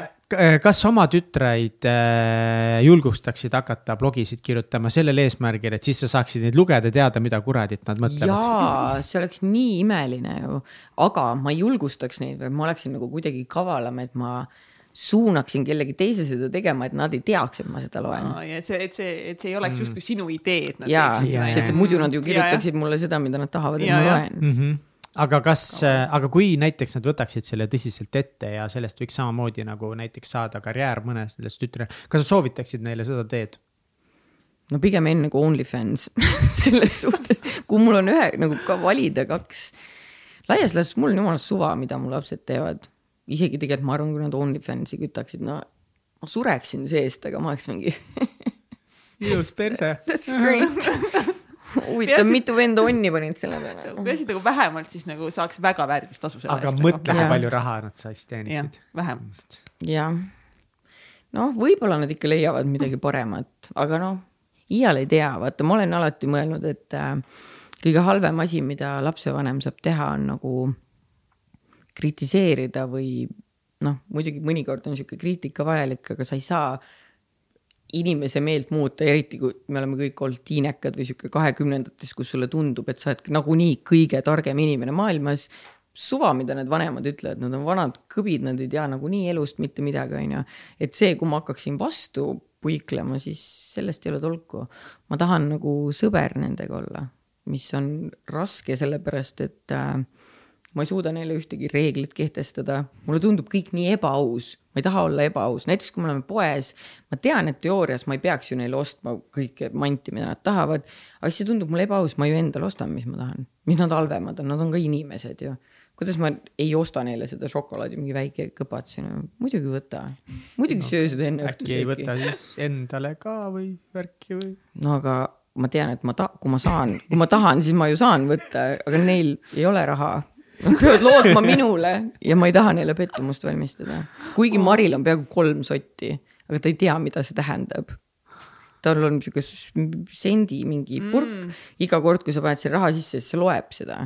kas oma tütreid äh, julgustaksid hakata blogisid kirjutama sellel eesmärgil, et siis sa saaksid neid lugeda, teada, mida kuradit nad mõtlevad? jaa, see oleks nii imeline ju, aga ma ei julgustaks neid, vaid ma oleksin nagu kuidagi kavalam, et ma äh, suunaksin kellegi teise seda tegema, et nad ei teaks, et ma seda loen no,. et see, et see, et see ei oleks mm. justkui sinu idee, et nad ja, teeksid seda. sest et muidu nad ju kirjutaksid ja, mulle seda, mida nad tahavad, et ma loen mm. -hmm aga kas, aga kui näiteks nad võtaksid selle tõsiselt ette ja sellest võiks samamoodi nagu näiteks saada karjäär mõnes sellest tütre, kas sa soovitaksid neile seda teed? no pigem enne kui OnlyFans *laughs* selles suhtes, kui mul on ühe nagu ka valida kaks. laias laastus mul on jumala suva, mida mu lapsed teevad isegi tegelikult ma arvan, kui nad OnlyFansi kütaksid, no ma sureksin seest, aga ma oleks mingi *laughs* ilus perse. *laughs* That's great huvitav, mitu venda onni panid selle peale. *laughs* peaasi, et nagu vähemalt siis nagu saaks väga väärilist tasu selle eest. aga mõtle, kui palju raha nad siis teenisid. vähemalt. jah. noh, võib-olla nad ikka leiavad midagi paremat, aga noh, iial ei tea, vaata, ma olen alati mõelnud, et äh, kõige halvem asi, mida lapsevanem saab teha, on nagu kritiseerida või noh, muidugi mõnikord on sihuke kriitika vajalik, aga sa ei saa inimese meelt muuta, eriti kui me oleme kõik olnud tiinekad või sihuke kahekümnendates, kus sulle tundub, et sa oled nagunii kõige targem inimene maailmas. suva, mida need vanemad ütlevad, nad on vanad kõbid, nad ei tea nagunii elust mitte midagi, on ju. et see, kui ma hakkaksin vastu puiklema, siis sellest ei ole tolku. ma tahan nagu sõber nendega olla, mis on raske, sellepärast et äh, ma ei suuda neile ühtegi reeglit kehtestada, mulle tundub kõik nii ebaaus, ma ei taha olla ebaaus, näiteks kui me oleme poes, ma tean, et teoorias ma ei peaks ju neile ostma kõike manti, mida nad tahavad, aga siis see tundub mulle ebaaus, ma ju endale ostan, mis ma tahan, mis nad halvemad on, nad on ka inimesed ju. Kuidas ma ei osta neile seda šokolaadi, mingi väike kõpats, muidugi võta, muidugi no, söö seda enne õhtusööki. äkki ei võta siis endale ka või värki või? no aga ma tean, et ma ta-, kui ma saan, kui ma tahan, siis ma ju saan võtta, aga neil ei ole raha Nad peavad lootma minule ja ma ei taha neile pettumust valmistada. kuigi Maril on peaaegu kolm sotti, aga ta ei tea, mida see tähendab. tal on sihuke sendi mingi purk mm., iga kord, kui sa paned selle raha sisse, siis see loeb seda.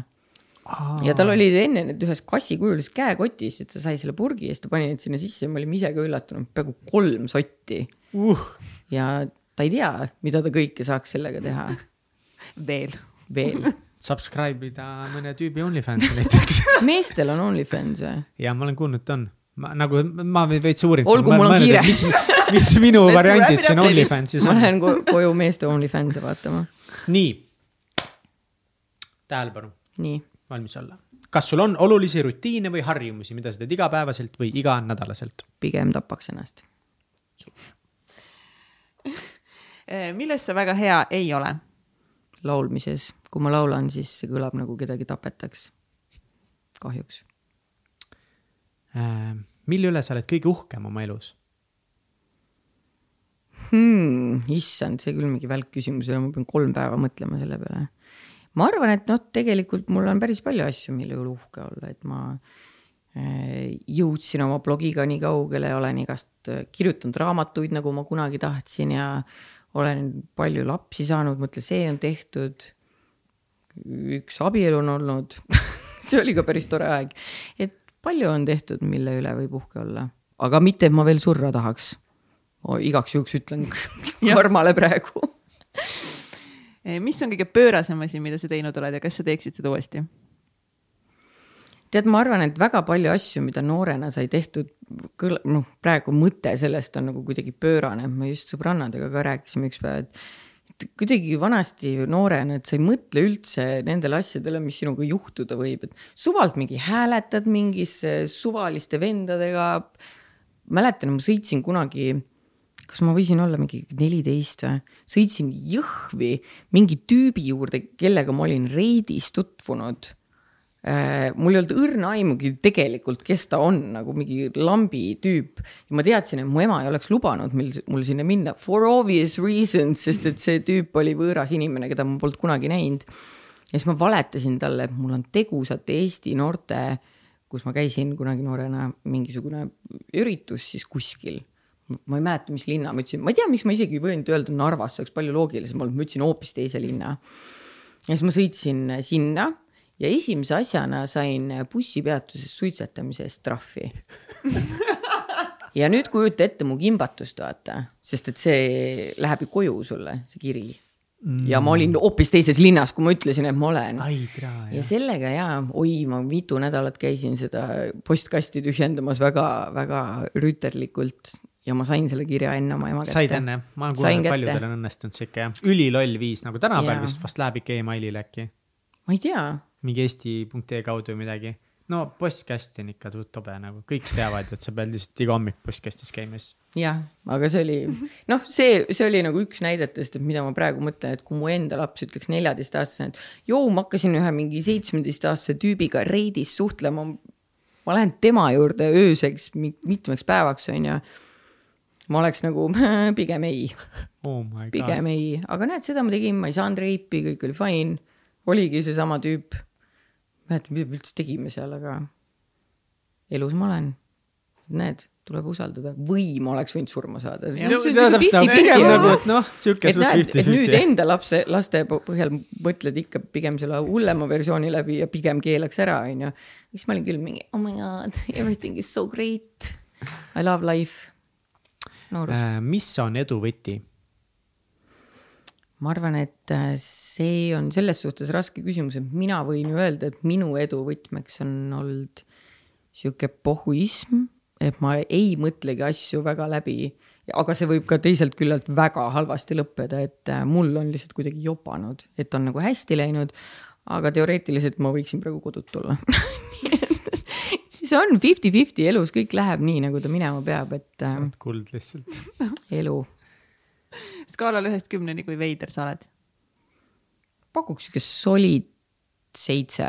ja tal olid enne need ühes kassikujulises käekotis, et ta sai selle purgi ja siis ta pani need sinna sisse ja me olime ise ka üllatunud, peaaegu kolm sotti uh. ja ta ei tea, mida ta kõike saaks sellega teha *laughs* veel. veel Subscribe ida mõne tüübi OnlyFansi näiteks *laughs* meestel on OnlyFans või? ja ma olen kuulnud, et on. ma nagu, ma veits uurin. olgu, mul on kiire. mis, mis minu variandid siin OnlyFansis on? ma lähen koju meeste OnlyFanse vaatama. nii. tähelepanu. nii valmis olla. kas sul on olulisi rutiine või harjumusi, mida sa teed igapäevaselt või iganädalaselt? pigem tapaks ennast. *laughs* Eh, milles sa väga hea ei ole? laulmises, kui ma laulan, siis see kõlab nagu kedagi tapetaks. kahjuks äh,. mille üle sa oled kõige uhkem oma elus hmm,? issand, see küll mingi välk küsimus ei ole, ma pean kolm päeva mõtlema selle peale ma arvan, et noh, tegelikult mul on päris palju asju, mille üle uhke olla, et ma äh, jõudsin oma blogiga nii kaugele, olen igast äh, kirjutanud raamatuid, nagu ma kunagi tahtsin ja olen palju lapsi saanud, mõtle, see on tehtud. Üks abielu on olnud. *laughs* See oli ka päris tore aeg, et palju on tehtud, mille üle võib uhke olla, aga mitte, et ma veel surra tahaks. Oh,. igaks juhuks ütlen *laughs* *laughs* Karmale praegu. Mis on kõige pöörasem asi, mida sa teinud oled ja kas sa teeksid seda uuesti? tead, ma arvan, et väga palju asju, mida noorena sai tehtud, noh, praegu mõte sellest on nagu kuidagi pöörane, me just sõbrannadega ka rääkisime üks päev, et kuidagi vanasti noorena, et sa ei mõtle üldse nendele asjadele, mis sinuga juhtuda võib, et suvalt mingi hääletad mingisse suvaliste vendadega. mäletan, ma sõitsin kunagi kas ma võisin olla mingi neliteist või, sõitsin Jõhvi mingi tüübi juurde, kellega ma olin reidis tutvunud mul ei olnud õrna aimugi tegelikult, kes ta on, nagu mingi lambi tüüp. ma teadsin, et mu ema ei oleks lubanud mil, mul sinna minna for obvious reasons, sest et see tüüp oli võõras inimene, keda ma polnud kunagi näinud. ja siis ma valetasin talle, et mul on tegusate Eesti noorte, kus ma käisin kunagi noorena, mingisugune üritus siis kuskil ma ei mäleta, mis linna ma ütlesin, ma ei tea, miks ma isegi ei võinud öelda Narvas, see oleks palju loogilisem olnud, ma ütlesin hoopis teise linna. ja siis ma sõitsin sinna ja esimese asjana sain bussipeatuses suitsetamise eest trahvi *laughs* ja nüüd kujuta ette mu kimbatust, vaata, sest et see läheb ju koju sulle, see kiri mm.. ja ma olin hoopis teises linnas, kui ma ütlesin, et ma olen. ja sellega ja, oi, ma mitu nädalat käisin seda postkasti tühjendamas väga-väga rüüterlikult ja ma sain selle kirja enne oma ema kätte. said enne, ma olen kuulnud, paljudel on õnnestunud sihuke üliloll viis nagu tänapäeval vist vast läheb ikka emailile äkki. ma ei tea. Mingi eesti.ee kaudu midagi. no postkast on ikka tobe nagu, kõik teavad ju, et sa pead lihtsalt iga hommik postkastis käima siis. jah, aga see oli, noh, see, see oli nagu üks näidetest, et mida ma praegu mõtlen, et kui mu enda laps ütleks neljateistaastasena, et joo, ma hakkasin ühe mingi seitsmeteistaastase tüübiga reidis suhtlema. ma lähen tema juurde ööseks mitmeks päevaks, on ju ma oleks nagu *laughs* pigem ei oh. pigem ei, aga näed, seda ma tegin, ma ei saanud reipi, kõik oli fine. oligi seesama tüüp. Mäletan, mida me üldse tegime seal, aga elus ma olen. näed, tuleb usaldada või ma oleks võinud surma saada. Nagu, noh, nüüd enda lapse, laste põhjal mõtled ikka pigem selle hullema versiooni läbi ja pigem keelaks ära, onju. siis ma olin küll mingi oh my god, *laughs* everything is so great. I love life noorus äh,. mis on edu võti? Ma arvan, et äh, see on selles suhtes raske küsimus, et mina võin ju öelda, et minu edu võtmeks on olnud sihuke pohhuism, et ma ei mõtlegi asju väga läbi. aga see võib ka teiselt küljelt väga halvasti lõppeda, et äh, mul on lihtsalt kuidagi jopanud, et on nagu hästi läinud. aga teoreetiliselt ma võiksin praegu kodut olla *laughs* see on fifty-fifty elus, kõik läheb nii, nagu ta minema peab, et. sa oled kuld lihtsalt. elu. *laughs* skaalal ühest kümneni, kui veider sa oled? pakuks siukest solid seitse.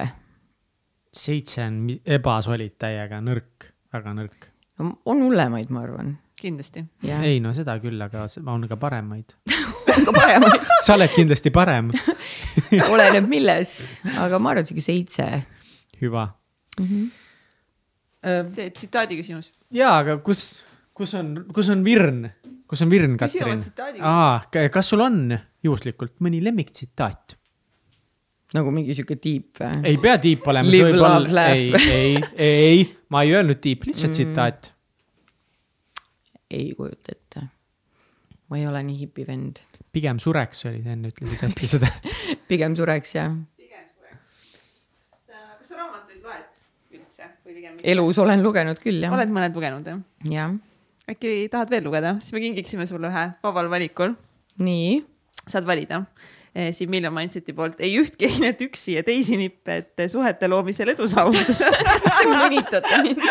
seitse on ebasolid täiega, nõrk, väga nõrk no,. on hullemaid, ma arvan. kindlasti. ei no seda küll, aga on ka paremaid *laughs* on ka paremaid *laughs* sa oled kindlasti parem oleneb milles, aga ma arvan, sihuke seitse. hüva mm. -hmm see tsitaadi küsimus. jaa, aga kus, kus on, kus on virn, kus on virn, Katrin? aa, kas sul on juhuslikult mõni lemmiktsitaat? nagu mingi sihuke tiip või? ei pea tiip olema. Live, love, laugh. ei, ei, ei, ma ei öelnud tiip, lihtsalt mm. tsitaat. ei kujuta ette. ma ei ole nii hipi vend. pigem sureks olid enne, ütlesid hästi seda *laughs* pigem sureks, jah. kas sa raamatuid loed üldse või pigem? elus olen lugenud küll, jah. oled mõned lugenud, jah? jah. Äkki tahad veel lugeda, siis me kingiksime sulle ühe vabal valikul. nii. saad valida Eh, siin Million Mindseti poolt ei ühtki einet üksi ja teisi nippe, et suhete loomisel edu saavutada *laughs* mõnitate mind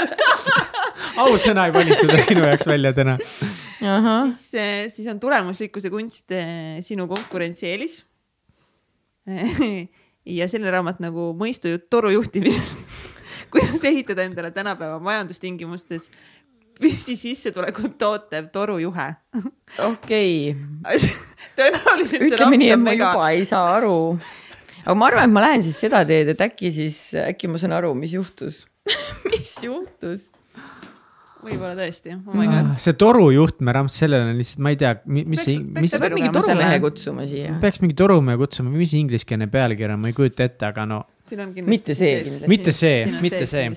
ausõna ei valinud seda sinu jaoks välja täna. siis, eh, siis on tulemuslikkuse kunst eh, sinu konkurentsieelis. *laughs* ja selline raamat nagu Mõistujutt torujuhtimisest *laughs* kuidas ehitada endale tänapäeva majandustingimustes püsisissetulekut tootev torujuhe. okei okay. *laughs* tõenäoliselt. ütleme nii, et ma juba ei saa aru. aga ma arvan, et ma lähen siis seda teed, et äkki siis, äkki ma saan aru, mis juhtus *laughs* mis juhtus? võib-olla tõesti, oh my god. see torujuht, me raamat, sellele on lihtsalt, ma ei tea, mis. peaks peab mingi torumehe kutsuma siia. peaks mingi torumehe kutsuma, mis ingliskeelne pealkiri on, ma ei kujuta ette, aga no mitte see kindlasti. mitte see, mitte see.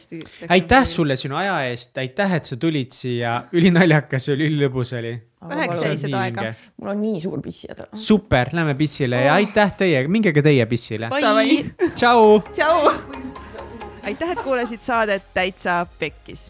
aitäh sulle sinu aja eest, aitäh, et sa tulid siia, ülinaljakas oli, ülilõbus oli. väheks jäi seda aega. mul on nii suur pissijäda. super, lähme pissile oh. ja aitäh teie, minge ka teie pissile. tšau. tšau. aitäh, et kuulasid saadet Täitsa Pekkis